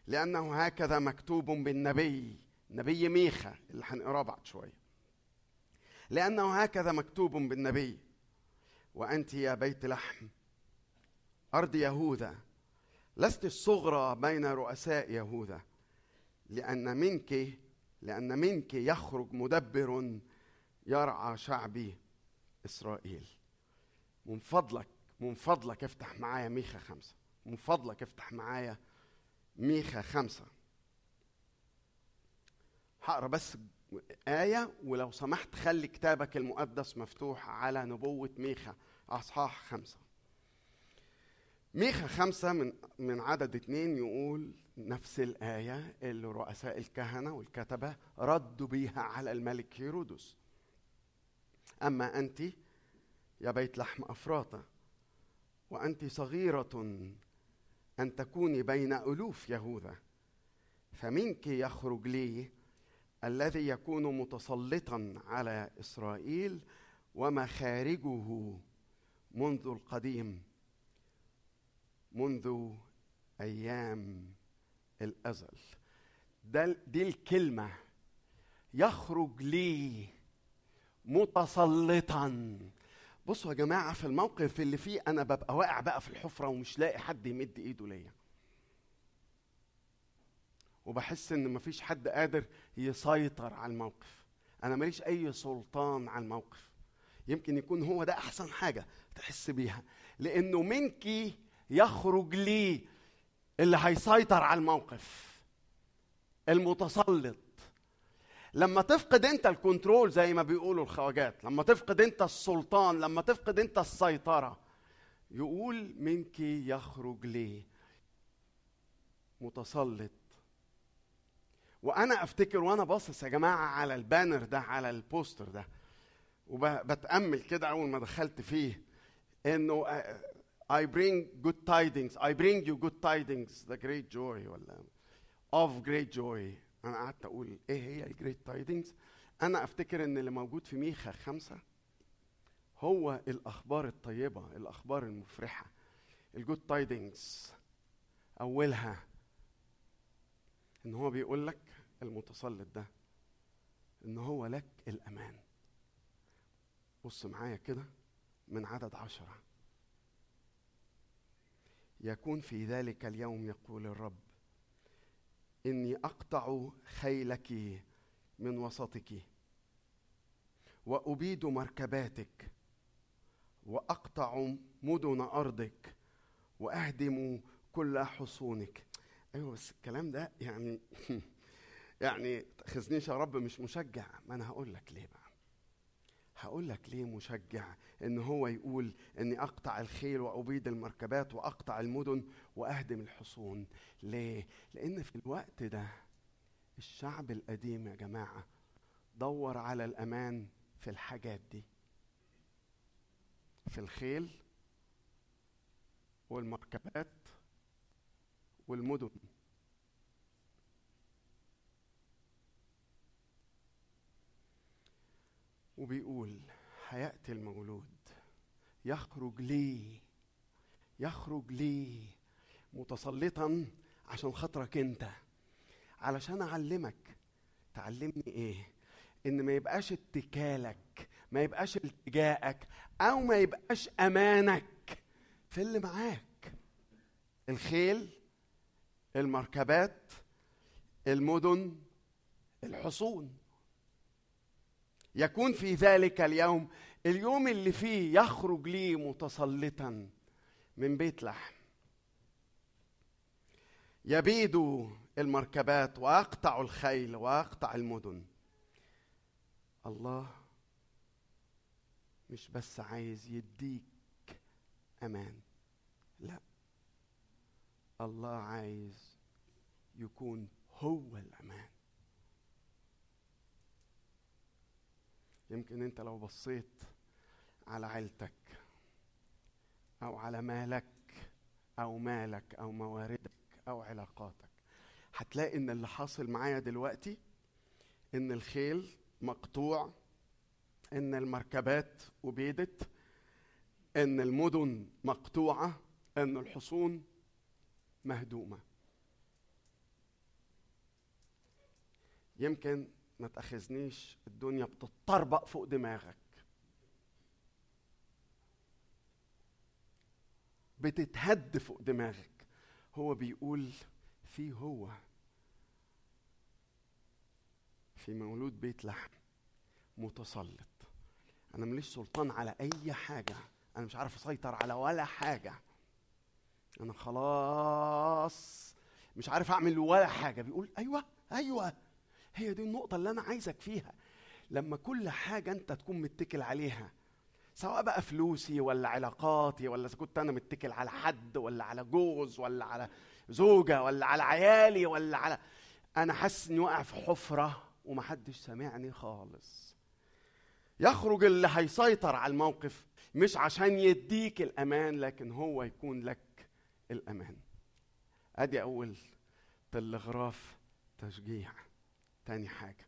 لأنه هكذا مكتوب بالنبي نبي ميخا اللي هنقراه بعد شوية. لأنه هكذا مكتوب بالنبي وأنت يا بيت لحم أرض يهوذا. لست الصغرى بين رؤساء يهوذا. لأن منك لأن منك يخرج مدبر يرعى شعبي إسرائيل. من فضلك من فضلك افتح معايا ميخا خمسة. من فضلك افتح معايا ميخا خمسة. هقرأ بس آية ولو سمحت خلي كتابك المقدس مفتوح على نبوة ميخا أصحاح خمسة. ميخا خمسة من من عدد اتنين يقول نفس الآية اللي رؤساء الكهنة والكتبة ردوا بيها على الملك هيرودس. أما أنت يا بيت لحم أفراطة وأنت صغيرة أن تكوني بين ألوف يهوذا فمنك يخرج لي الذي يكون متسلطا على إسرائيل ومخارجه منذ القديم. منذ أيام الأزل. ده دي الكلمة يخرج لي متسلطا. بصوا يا جماعة في الموقف اللي فيه أنا ببقى واقع بقى في الحفرة ومش لاقي حد يمد إيده ليا. وبحس إن مفيش حد قادر يسيطر على الموقف. أنا ماليش أي سلطان على الموقف. يمكن يكون هو ده أحسن حاجة تحس بيها. لأنه منك يخرج لي اللي هيسيطر على الموقف المتسلط. لما تفقد انت ال control زي ما بيقولوا الخواجات لما تفقد انت السلطان لما تفقد انت السيطرة يقول منك يخرج لي متسلط. وأنا أفتكر وأنا باصص يا جماعة على ال banner ده على ال poster ده وبتامل كده أول ما دخلت فيه إنه I bring good tidings. I bring you good tidings. The great joy ولا of great joy. أنا قعدت أقول إيه هي ال great tidings أنا أفتكر إن اللي موجود في ميخا خمسة هو الأخبار الطيبة الأخبار المفرحة. ال good tidings أولها إن هو بيقول لك المتسلط ده إن هو لك الأمان. بص معايا كده من عدد عشرة. يكون في ذلك اليوم يقول الرب. إني أقطع خيلك من وسطك وأبيد مركباتك وأقطع مدن أرضك وأهدم كل حصونك. أيوه بس الكلام ده يعني يعني تأخذنيش يا رب مش مشجع. ما أنا هقول لك ليه بقى؟ هقول لك ليه مشجع إن هو يقول إني أقطع الخيل وابيد المركبات وأقطع المدن وأهدم الحصون. ليه؟ لأن في الوقت ده الشعب القديم يا جماعة دور على الأمان في الحاجات دي. في الخيل والمركبات والمدن. وبيقول هيأتي المولود. يخرج لي يخرج لي متسلطا عشان خاطرك انت. علشان أعلمك تعلمني إيه؟ إن ما يبقاش اتكالك ما يبقاش التجائك أو ما يبقاش أمانك في اللي معاك. الخيل المركبات المدن الحصون. يكون في ذلك اليوم. اليوم اللي فيه يخرج لي متسلطا من بيت لحم. يبيد المركبات وأقطع الخيل وأقطع المدن. الله مش بس عايز يديك أمان لا. الله عايز يكون هو الأمان. يمكن انت لو بصيت على عيلتك أو على مالك أو مالك أو مواردك أو علاقاتك هتلاقي إن اللي حاصل معايا دلوقتي إن الخيل مقطوع إن المركبات أبيدت إن المدن مقطوعة إن الحصون مهدومة. يمكن ما تأخذنيش الدنيا بتطربق فوق دماغك. بتتهد فوق دماغك. هو بيقول في هو في مولود بيت لحم متسلط. أنا ماليش سلطان على أي حاجة. أنا مش عارف أسيطر على ولا حاجة. أنا خلاص مش عارف أعمل ولا حاجة. بيقول أيوه أيوه. هي دي النقطة اللي أنا عايزك فيها. لما كل حاجة أنت تكون متكل عليها سواء بقى فلوسي ولا علاقاتي ولا إذا كنت أنا متكل على حد ولا على جوز ولا على زوجة ولا على عيالي ولا على أنا حاسس إني واقع في حفرة ومحدش سامعني خالص. يخرج اللي هيسيطر على الموقف مش عشان يديك الأمان لكن هو يكون لك الأمان. أدي أول تلغراف تشجيع. تاني حاجة.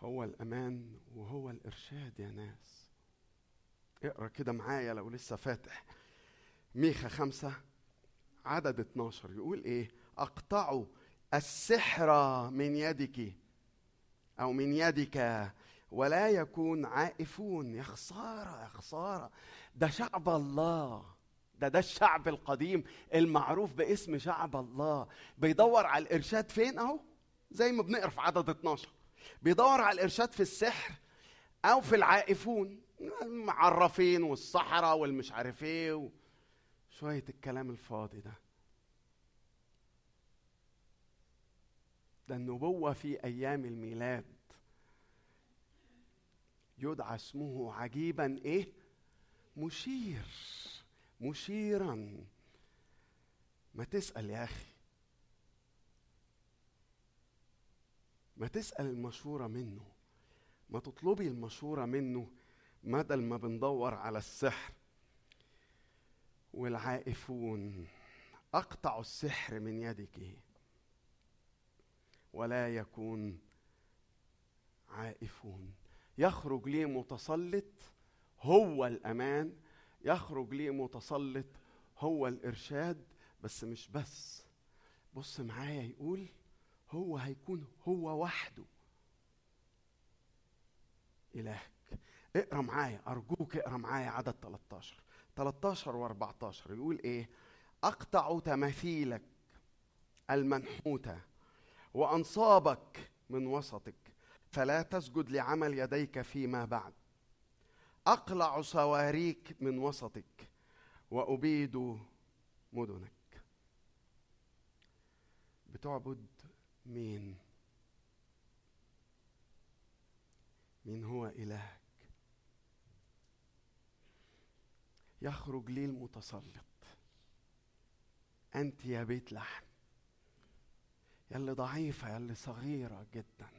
هو الأمان وهو الإرشاد يا ناس. اقرأ كده معايا لو لسه فاتح. ميخا خمسة عدد 12 يقول إيه؟ اقطعوا السحر من يدك أو من يدك ولا يكون عائفون. يا خسارة يا خسارة. ده شعب الله. ده ده الشعب القديم المعروف باسم شعب الله. بيدور على الإرشاد فين أهو؟ زي ما بنقرأ في عدد 12 بيدور على الإرشاد في السحر أو في العائفون المعرفين والصحراء والمش عارف إيه شوية الكلام الفاضي ده. ده النبوة في أيام الميلاد. يدعى اسمه عجيبا إيه؟ مشير. مشيرا. ما تسأل يا أخي. ما تسأل المشورة منه. ما تطلبي المشورة منه بدل ما بندور على السحر. والعائفون أقطع السحر من يدك. ولا يكون عائفون. يخرج لي متسلط. هو الأمان. يخرج لي متسلط هو الإرشاد بس مش بس. بص معايا يقول هو هيكون هو وحده. إلهك. اقرأ معايا أرجوك اقرأ معايا عدد 13 13 و14 يقول إيه؟ أقطع تماثيلك المنحوتة وأنصابك من وسطك فلا تسجد لعمل يديك فيما بعد. أقلع سواريك من وسطك وأبيد مدنك. بتعبد مين؟ مين هو إلهك؟ يخرج لي المتسلط. أنت يا بيت لحم. يلي ضعيفة يلي صغيرة جدا.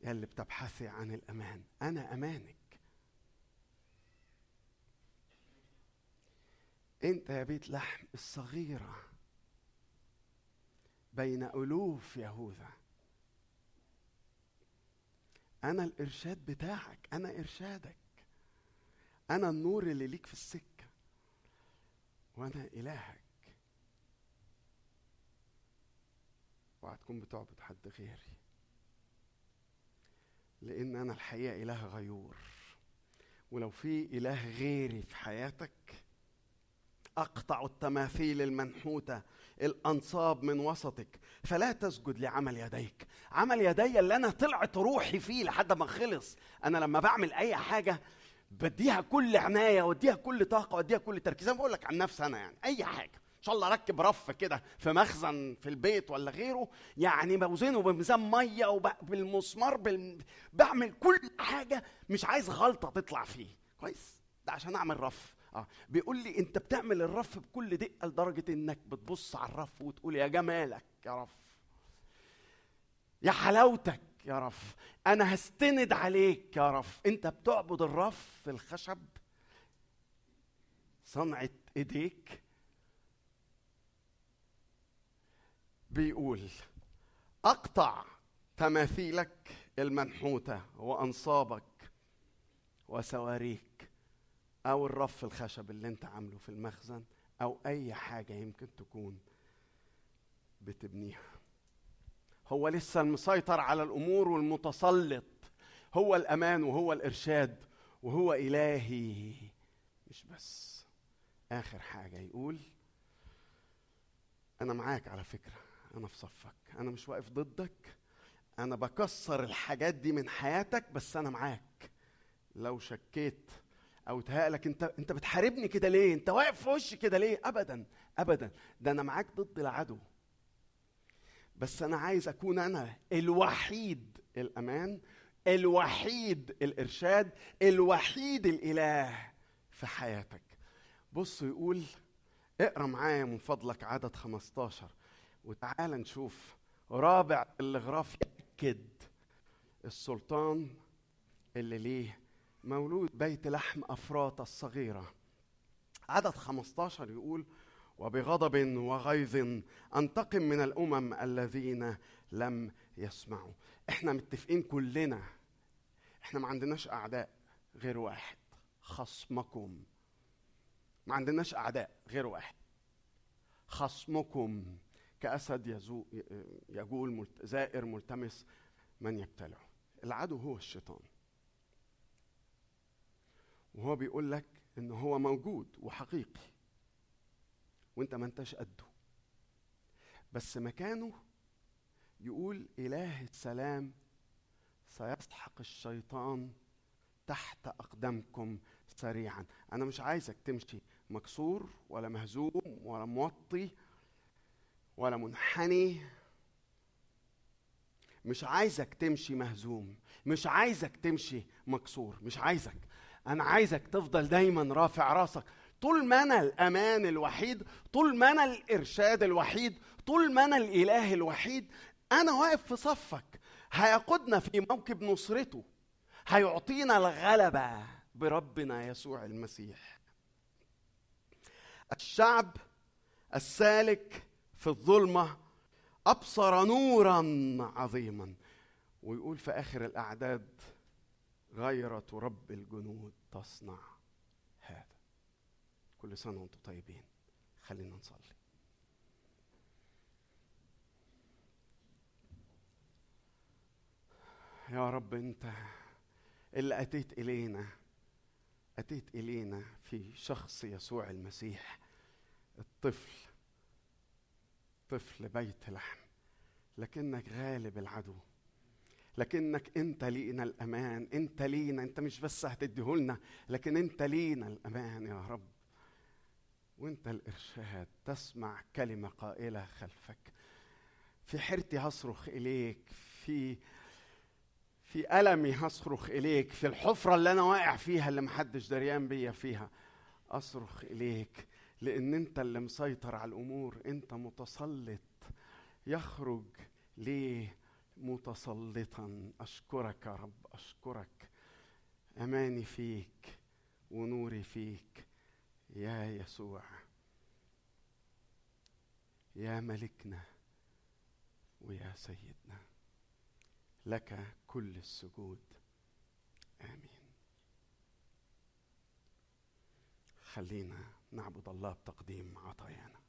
يلي بتبحثي عن الأمان. أنا أمانك. أنت يا بيت لحم الصغيرة بين ألوف يهوذا. أنا الإرشاد بتاعك أنا إرشادك. أنا النور اللي ليك في السكة. وأنا إلهك. وهتكون بتعبد حد غيري. لأن أنا الحقيقة إله غيور. ولو في إله غيري في حياتك أقطع التماثيل المنحوتة الأنصاب من وسطك فلا تسجد لعمل يديك. عمل يدي اللي أنا طلعت روحي فيه لحد ما خلص. أنا لما بعمل أي حاجة بديها كل عناية وأديها كل طاقة وأديها كل تركيز. أنا بقول لك عن نفسي أنا يعني أي حاجة. إن شاء الله أركب رف كده في مخزن في البيت ولا غيره. يعني بوزنه بميزان مية وبالمسمار بال... بعمل كل حاجة. مش عايز غلطة تطلع فيه. كويس؟ ده عشان أعمل رف. آه. بيقول لي أنت بتعمل الرف بكل دقة لدرجة إنك بتبص على الرف وتقول يا جمالك يا رف. يا حلاوتك يا رف. أنا هستند عليك يا رف. أنت بتعبد الرف الخشب؟ صنعة إيديك؟ بيقول أقطع تماثيلك المنحوتة وأنصابك وسواريك. أو الرف الخشب اللي أنت عامله في المخزن أو أي حاجة يمكن تكون بتبنيها. هو لسه المسيطر على الأمور والمتسلط. هو الأمان وهو الإرشاد وهو إلهي. مش بس. آخر حاجة يقول أنا معاك على فكرة. أنا في صفك. أنا مش واقف ضدك. أنا بكسر الحاجات دي من حياتك بس أنا معاك. لو شكيت أو تهالك أنت أنت بتحاربني كده ليه؟ أنت واقف في وشي كده ليه؟ ابدا ابدا. ده أنا معاك ضد العدو. بس أنا عايز أكون أنا الوحيد الأمان الوحيد الإرشاد الوحيد الإله في حياتك. بص يقول اقرأ معايا من فضلك عدد 15 وتعال نشوف. رابع الاغراف يأكد السلطان اللي ليه مولود بيت لحم أفراط الصغيرة. عدد 15 يقول وبغضب وغيظ أنتقم من الأمم الذين لم يسمعوا. إحنا متفقين كلنا إحنا ما عندناش أعداء غير واحد. خصمكم. ما عندناش أعداء غير واحد. خصمكم. كأسد يزو يجول زائر ملتمس من يبتلعه. العدو هو الشيطان. وهو بيقول لك إن هو موجود وحقيقي وأنت ما أنتش قده. بس مكانه يقول إله السلام سيسحق الشيطان تحت أقدامكم سريعا. أنا مش عايزك تمشي مكسور ولا مهزوم ولا موطي ولا منحني. مش عايزك تمشي مهزوم مش عايزك تمشي مكسور مش عايزك. أنا عايزك تفضل دايما رافع راسك. طول ما أنا الأمان الوحيد طول ما أنا الإرشاد الوحيد طول ما أنا الإله الوحيد أنا واقف في صفك. هيقودنا في موكب نصرته. هيعطينا الغلبة بربنا يسوع المسيح. الشعب السالك في الظلمة أبصر نورا عظيما. ويقول في آخر الأعداد غيرة رب الجنود تصنع هذا. كل سنة وأنتم طيبين. خلينا نصلي. يا رب انت اللي أتيت إلينا أتيت إلينا في شخص يسوع المسيح الطفل طفل بيت لحم لكنك غالب العدو. لكنك انت لينا الامان انت لينا انت مش بس هتديهولنا لكن انت لينا الامان يا رب. وانت الارشاد تسمع كلمة قائلة خلفك. في حيرتي هصرخ إليك في في ألمي هصرخ إليك في الحفرة اللي أنا واقع فيها اللي محدش دريان بيا فيها. أصرخ إليك لأن أنت اللي مسيطر على الأمور أنت متسلط يخرج ليه متسلطا. أشكرك يا رب أشكرك. أماني فيك ونوري فيك. يا يسوع يا ملكنا ويا سيدنا لك كل السجود. آمين. خلينا نعبد الله بتقديم عطايانا.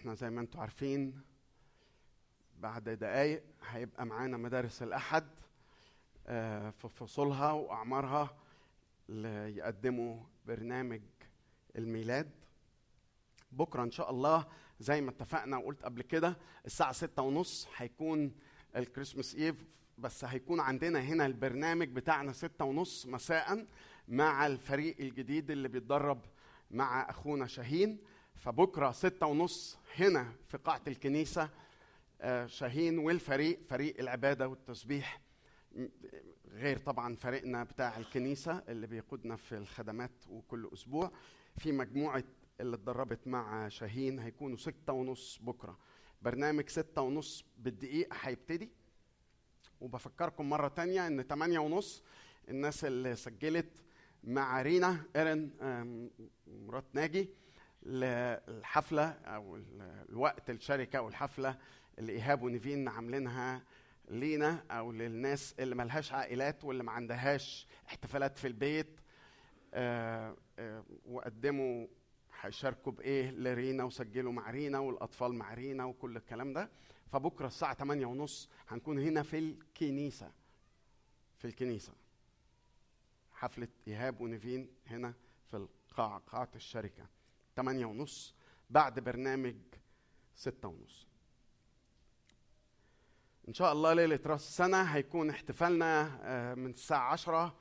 إحنا زي ما أنتم عارفين بعد دقايق هيبقى معانا مدارس الأحد آه، في فصولها وأعمارها اللي يقدموا برنامج الميلاد. بكرة إن شاء الله زي ما اتفقنا وقلت قبل كده الساعة ستة ونص هيكون الكريسماس إيف بس هيكون عندنا هنا البرنامج بتاعنا ستة ونص مساء مع الفريق الجديد اللي بيتدرب مع أخونا شاهين. فبكرة ستة ونص هنا في قاعة الكنيسة آه، شاهين والفريق فريق العبادة والتسبيح غير طبعا فريقنا بتاع الكنيسة اللي بيقودنا في الخدمات وكل أسبوع في مجموعة اللي اتدربت مع شاهين هيكونوا ستة ونص بكرة. برنامج ستة ونص بالدقيقة هيبتدي وبفكركم مرة تانية إن تمانية ونص الناس اللي سجلت مع رينا إيرن مرات ناجي للحفلة أو ال- الوقت الشركة أو الحفلة اللي إيهاب ونيفين عاملينها لينا أو للناس اللي ملهاش عائلات واللي ما عندهاش احتفالات في البيت. آه، آه، وقدموا هيشاركوا بإيه لرينا وسجلوا مع رينا والأطفال مع رينا وكل الكلام ده. فبكرة الساعة 8 ونص هنكون هنا في الكنيسة في الكنيسة. حفلة إيهاب ونيفين هنا في القاعة قاعة الشركة. 8 ونص بعد برنامج 6 ونص. إن شاء الله ليلة رأس السنة هيكون احتفالنا آه، من الساعة 10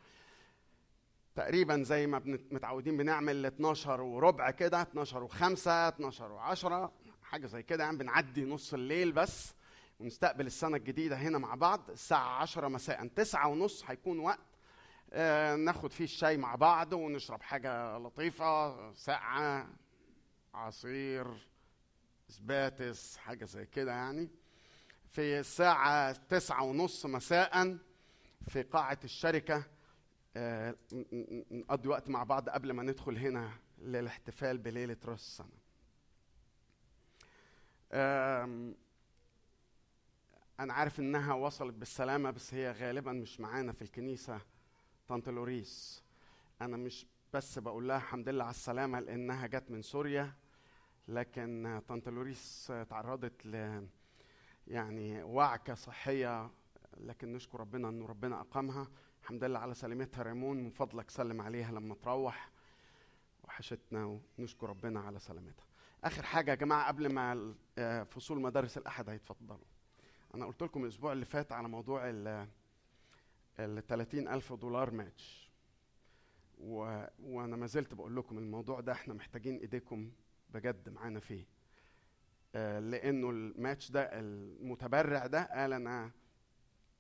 تقريبا زي ما متعودين بنعمل 12 وربع كده 12 و5 12 و10 حاجة زي كده يعني بنعدي نص الليل بس ونستقبل السنة الجديدة هنا مع بعض. الساعة 10 مساء تسعة ونص هيكون وقت ناخد فيه الشاي مع بعض ونشرب حاجة لطيفة ساقعة عصير سباتس حاجة زي كده يعني. في الساعة تسعة ونص مساء في قاعة الشركة آه، نقضي وقت مع بعض قبل ما ندخل هنا للاحتفال بليلة راس السنة. أنا عارف إنها وصلت بالسلامة بس هي غالبا مش معانا في الكنيسة. طنط لوريس. أنا مش بس بقول لها الحمد لله على السلامة لأنها جت من سوريا لكن طنط لوريس تعرضت ل يعني وعكة صحية لكن نشكر ربنا إنه ربنا أقامها. الحمد لله على سلامتها ريمون من فضلك سلم عليها لما تروح. وحشتنا ونشكر ربنا على سلامتها. آخر حاجة يا جماعة قبل ما آه، فصول مدارس الأحد هيتفضلوا. أنا قلت لكم الأسبوع اللي فات على موضوع ال ال 30 ألف دولار ماتش. و... وأنا ما زلت بقول لكم الموضوع ده إحنا محتاجين إيديكم بجد معانا فيه. آه، لأنه الماتش ده المتبرع ده قال أنا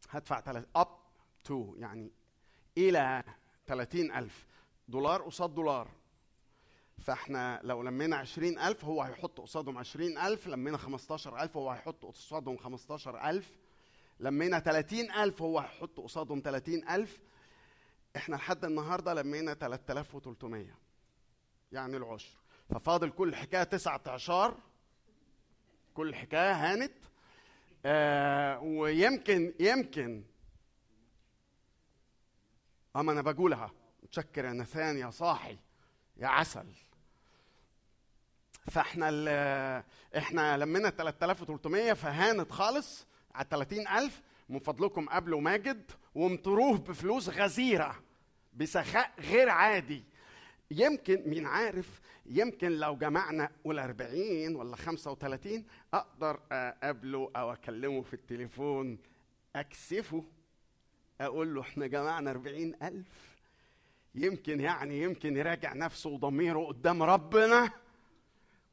هدفع تلات up to يعني إلى 30 ألف دولار قصاد دولار. فإحنا لو لمينا 20000 هو هيحط قصادهم 20000 لمينا 15000 هو هيحط قصادهم 15000 لمينا 30000 هو هيحط قصادهم 30000 إحنا لحد النهارده لمينا 3300 يعني العشر. ففاضل كل حكاية تسعة اعشار كل حكاية هانت. آه ويمكن يمكن. اما أنا بقولها. متشكر يا نثان يا صاحي يا عسل. فإحنا إحنا لمينا 3300 فهانت خالص. على 30000 من فضلكم قابلوا ماجد وامطروه بفلوس غزيرة بسخاء غير عادي. يمكن مين عارف يمكن لو جمعنا قول 40 ولا 35 أقدر أقابله أو أكلمه في التليفون أكسفه أقول له إحنا جمعنا 40000 يمكن يعني يمكن يراجع نفسه وضميره قدام ربنا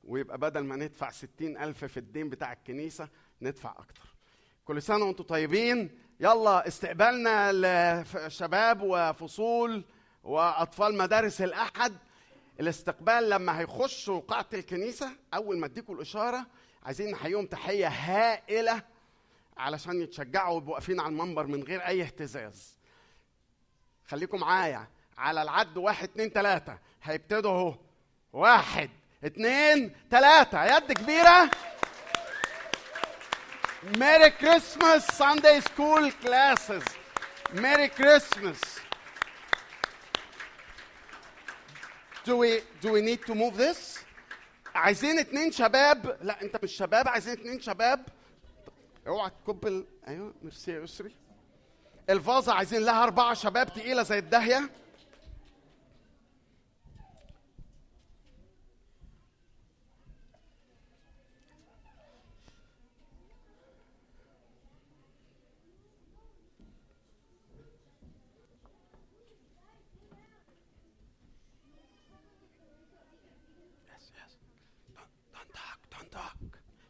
ويبقى بدل ما ندفع ستين ألف في الدين بتاع الكنيسة ندفع أكتر. كل سنة وأنتم طيبين. يلا استقبالنا لشباب وفصول وأطفال مدارس الأحد. الاستقبال لما هيخشوا قاعة الكنيسة أول ما أديكوا الإشارة عايزين نحييهم تحية هائلة علشان يتشجعوا ويبقوا واقفين على المنبر من غير أي اهتزاز. خليكم معايا على العد واحد اتنين تلاتة. هيبتدوا أهو. واحد اتنين تلاتة. يد كبيرة. Merry Christmas Sunday school classes Merry Christmas Do we do we need to move this? عايزين اتنين شباب. لا انت مش شباب عايزين اتنين شباب. اوعى تكب. أيوه ميرسي يا يسري الفازة عايزين لها أربعة شباب تقيلة زي الداهية.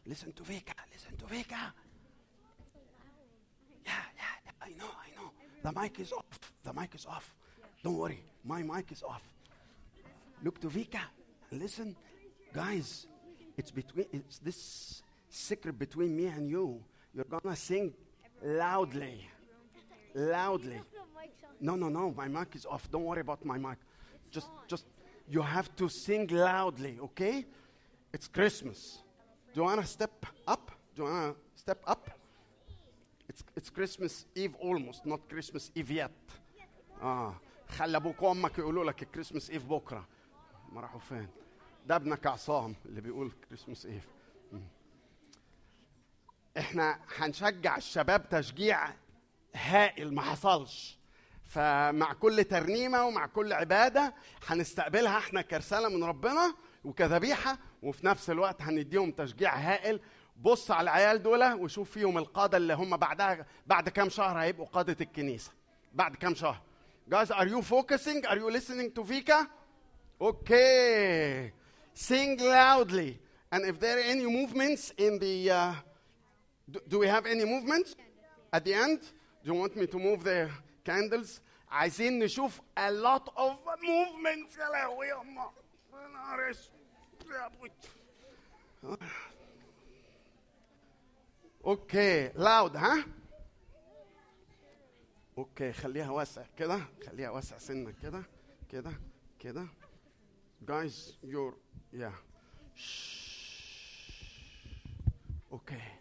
Listen to Vika listen to Vika. Yeah yeah I know I know. The mic is off the mic is off. Don't worry my mic is off. Look to Vika listen. Guys it's between it's this secret between me and you. You're gonna sing loudly loudly. No no no my mic is off. Don't worry about my mic. Just just you have to sing loudly okay? It's christmas to step up? To step up? It's it's christmas eve almost not christmas eve yet. آه خلي أبوك وأمك يقولوا لك Christmas Eve بكرة. ما راحوا فين؟ ده ابنك عصام اللي بيقول Christmas Eve إحنا هنشجع الشباب تشجيع هائل ما حصلش. فمع كل ترنيمة ومع كل عبادة هنستقبلها إحنا كرسالة من ربنا. وكذبيحه وفي نفس الوقت هنديهم تشجيع هائل بص على العيال دول وشوف فيهم القاده اللي هم بعدها بعد كام شهر هيبقوا قاده الكنيسه بعد كام شهر Guys, are you focusing? Are you listening to Vika? Okay. Sing loudly. And if there are any movements in the. Uh, do, do we have any movements at the end? Do you want me to move the candles? عايزين نشوف a lot of movements يا لهوي يا أما. okay loud ها؟ okay خليها واسع كده خليها واسع سنة كده كده كده. Guys you're yeah. أوكي.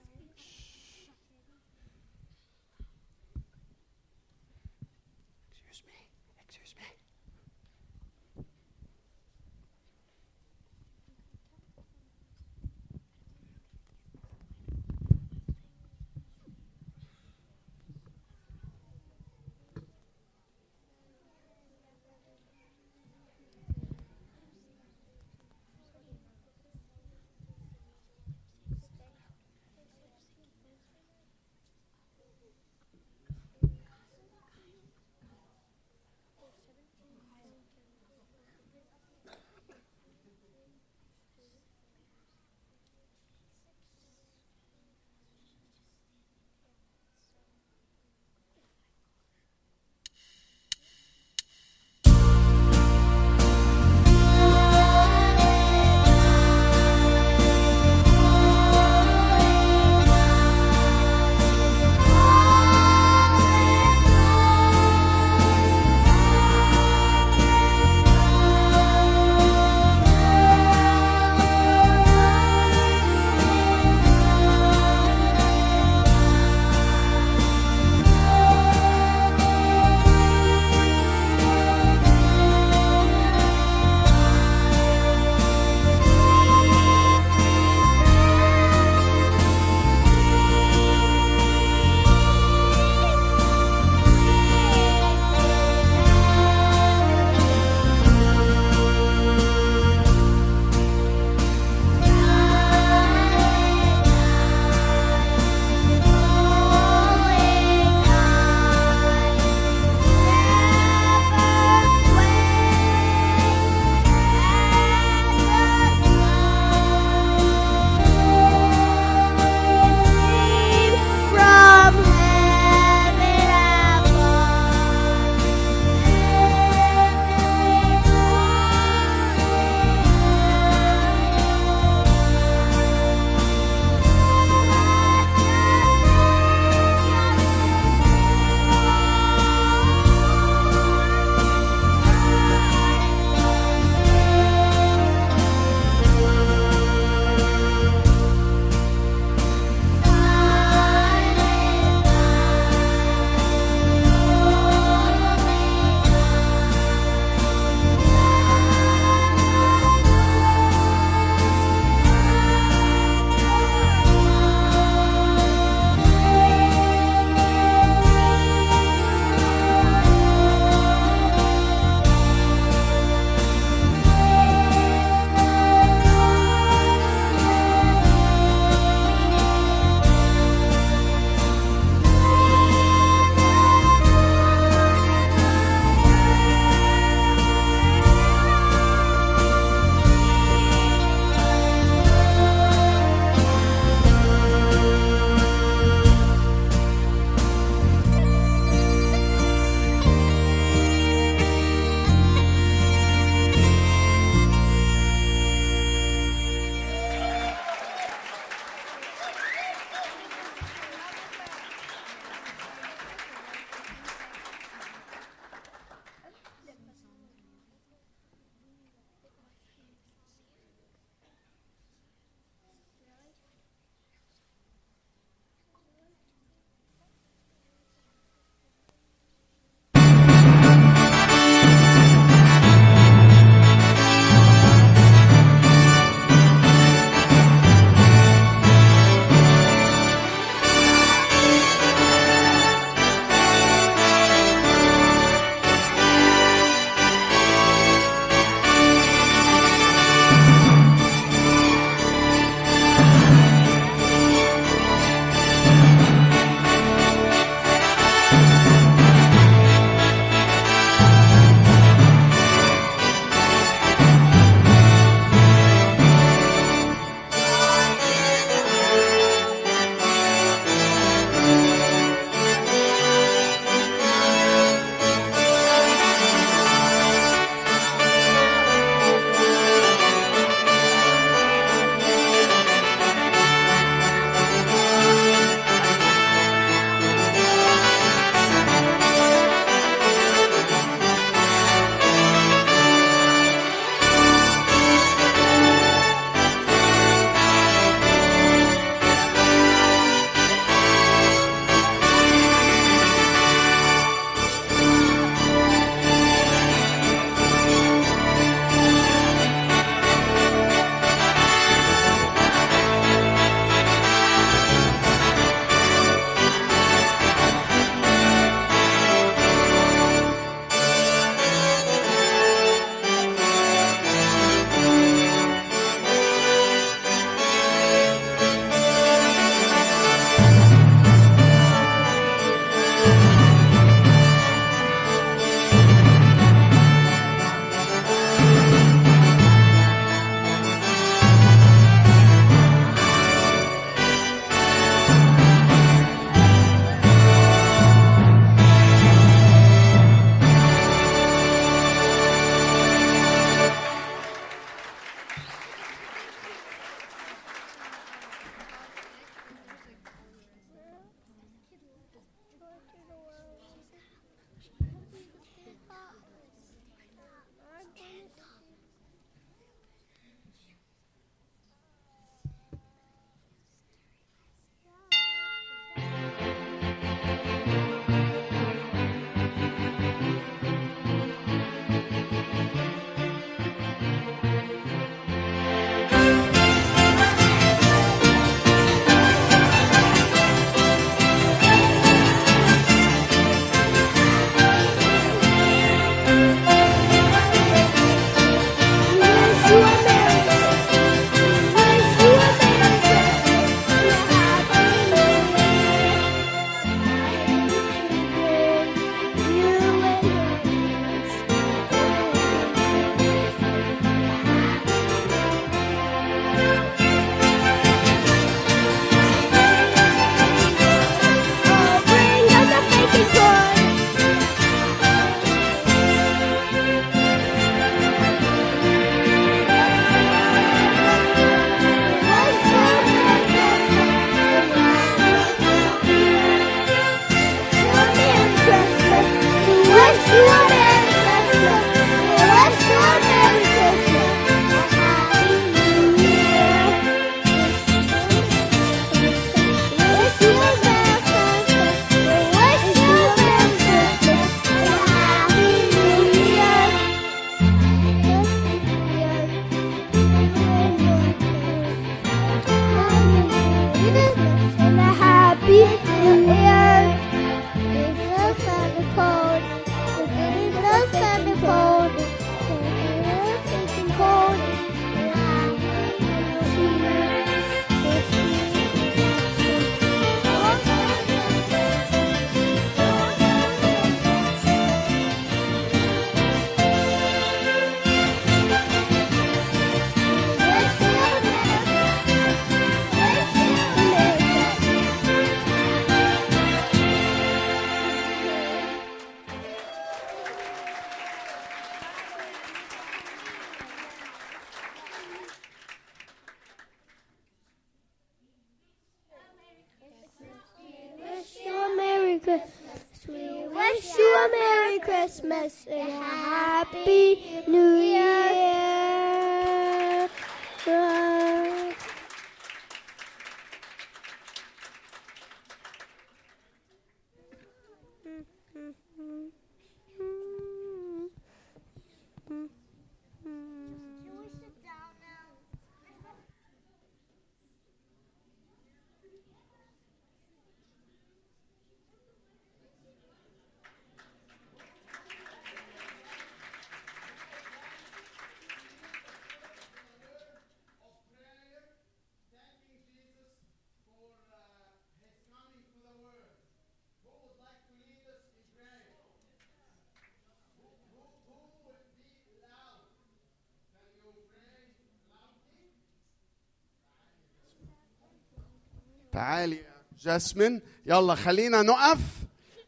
تعالي يا جاسمين يلا خلينا نقف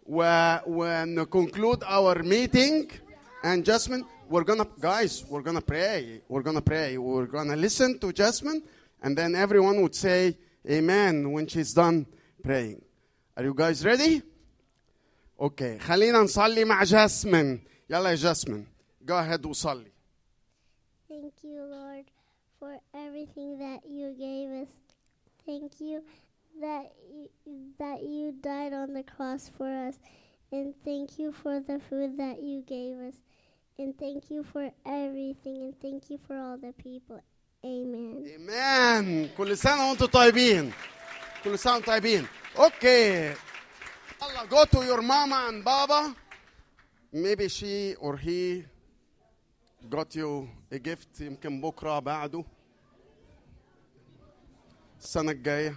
و و conclude our meeting and Jasmine we're gonna guys we're gonna pray we're gonna pray we're gonna listen to Jasmine and then everyone would say amen when she's done praying are you guys ready اوكي خلينا نصلي مع جاسمين يلا يا جاسمين go ahead وصلي Thank you, Lord, for everything that you gave us. Thank you that you, that you died on the cross for us. And thank you for the food that you gave us. And thank you for everything. And thank you for all the people. Amen. ايمان كل سنه وانتم طيبين كل سنه وانتم طيبين اوكي يلا go to your mama and baba maybe she or he got you a gift يمكن بكره بعده السنه الجايه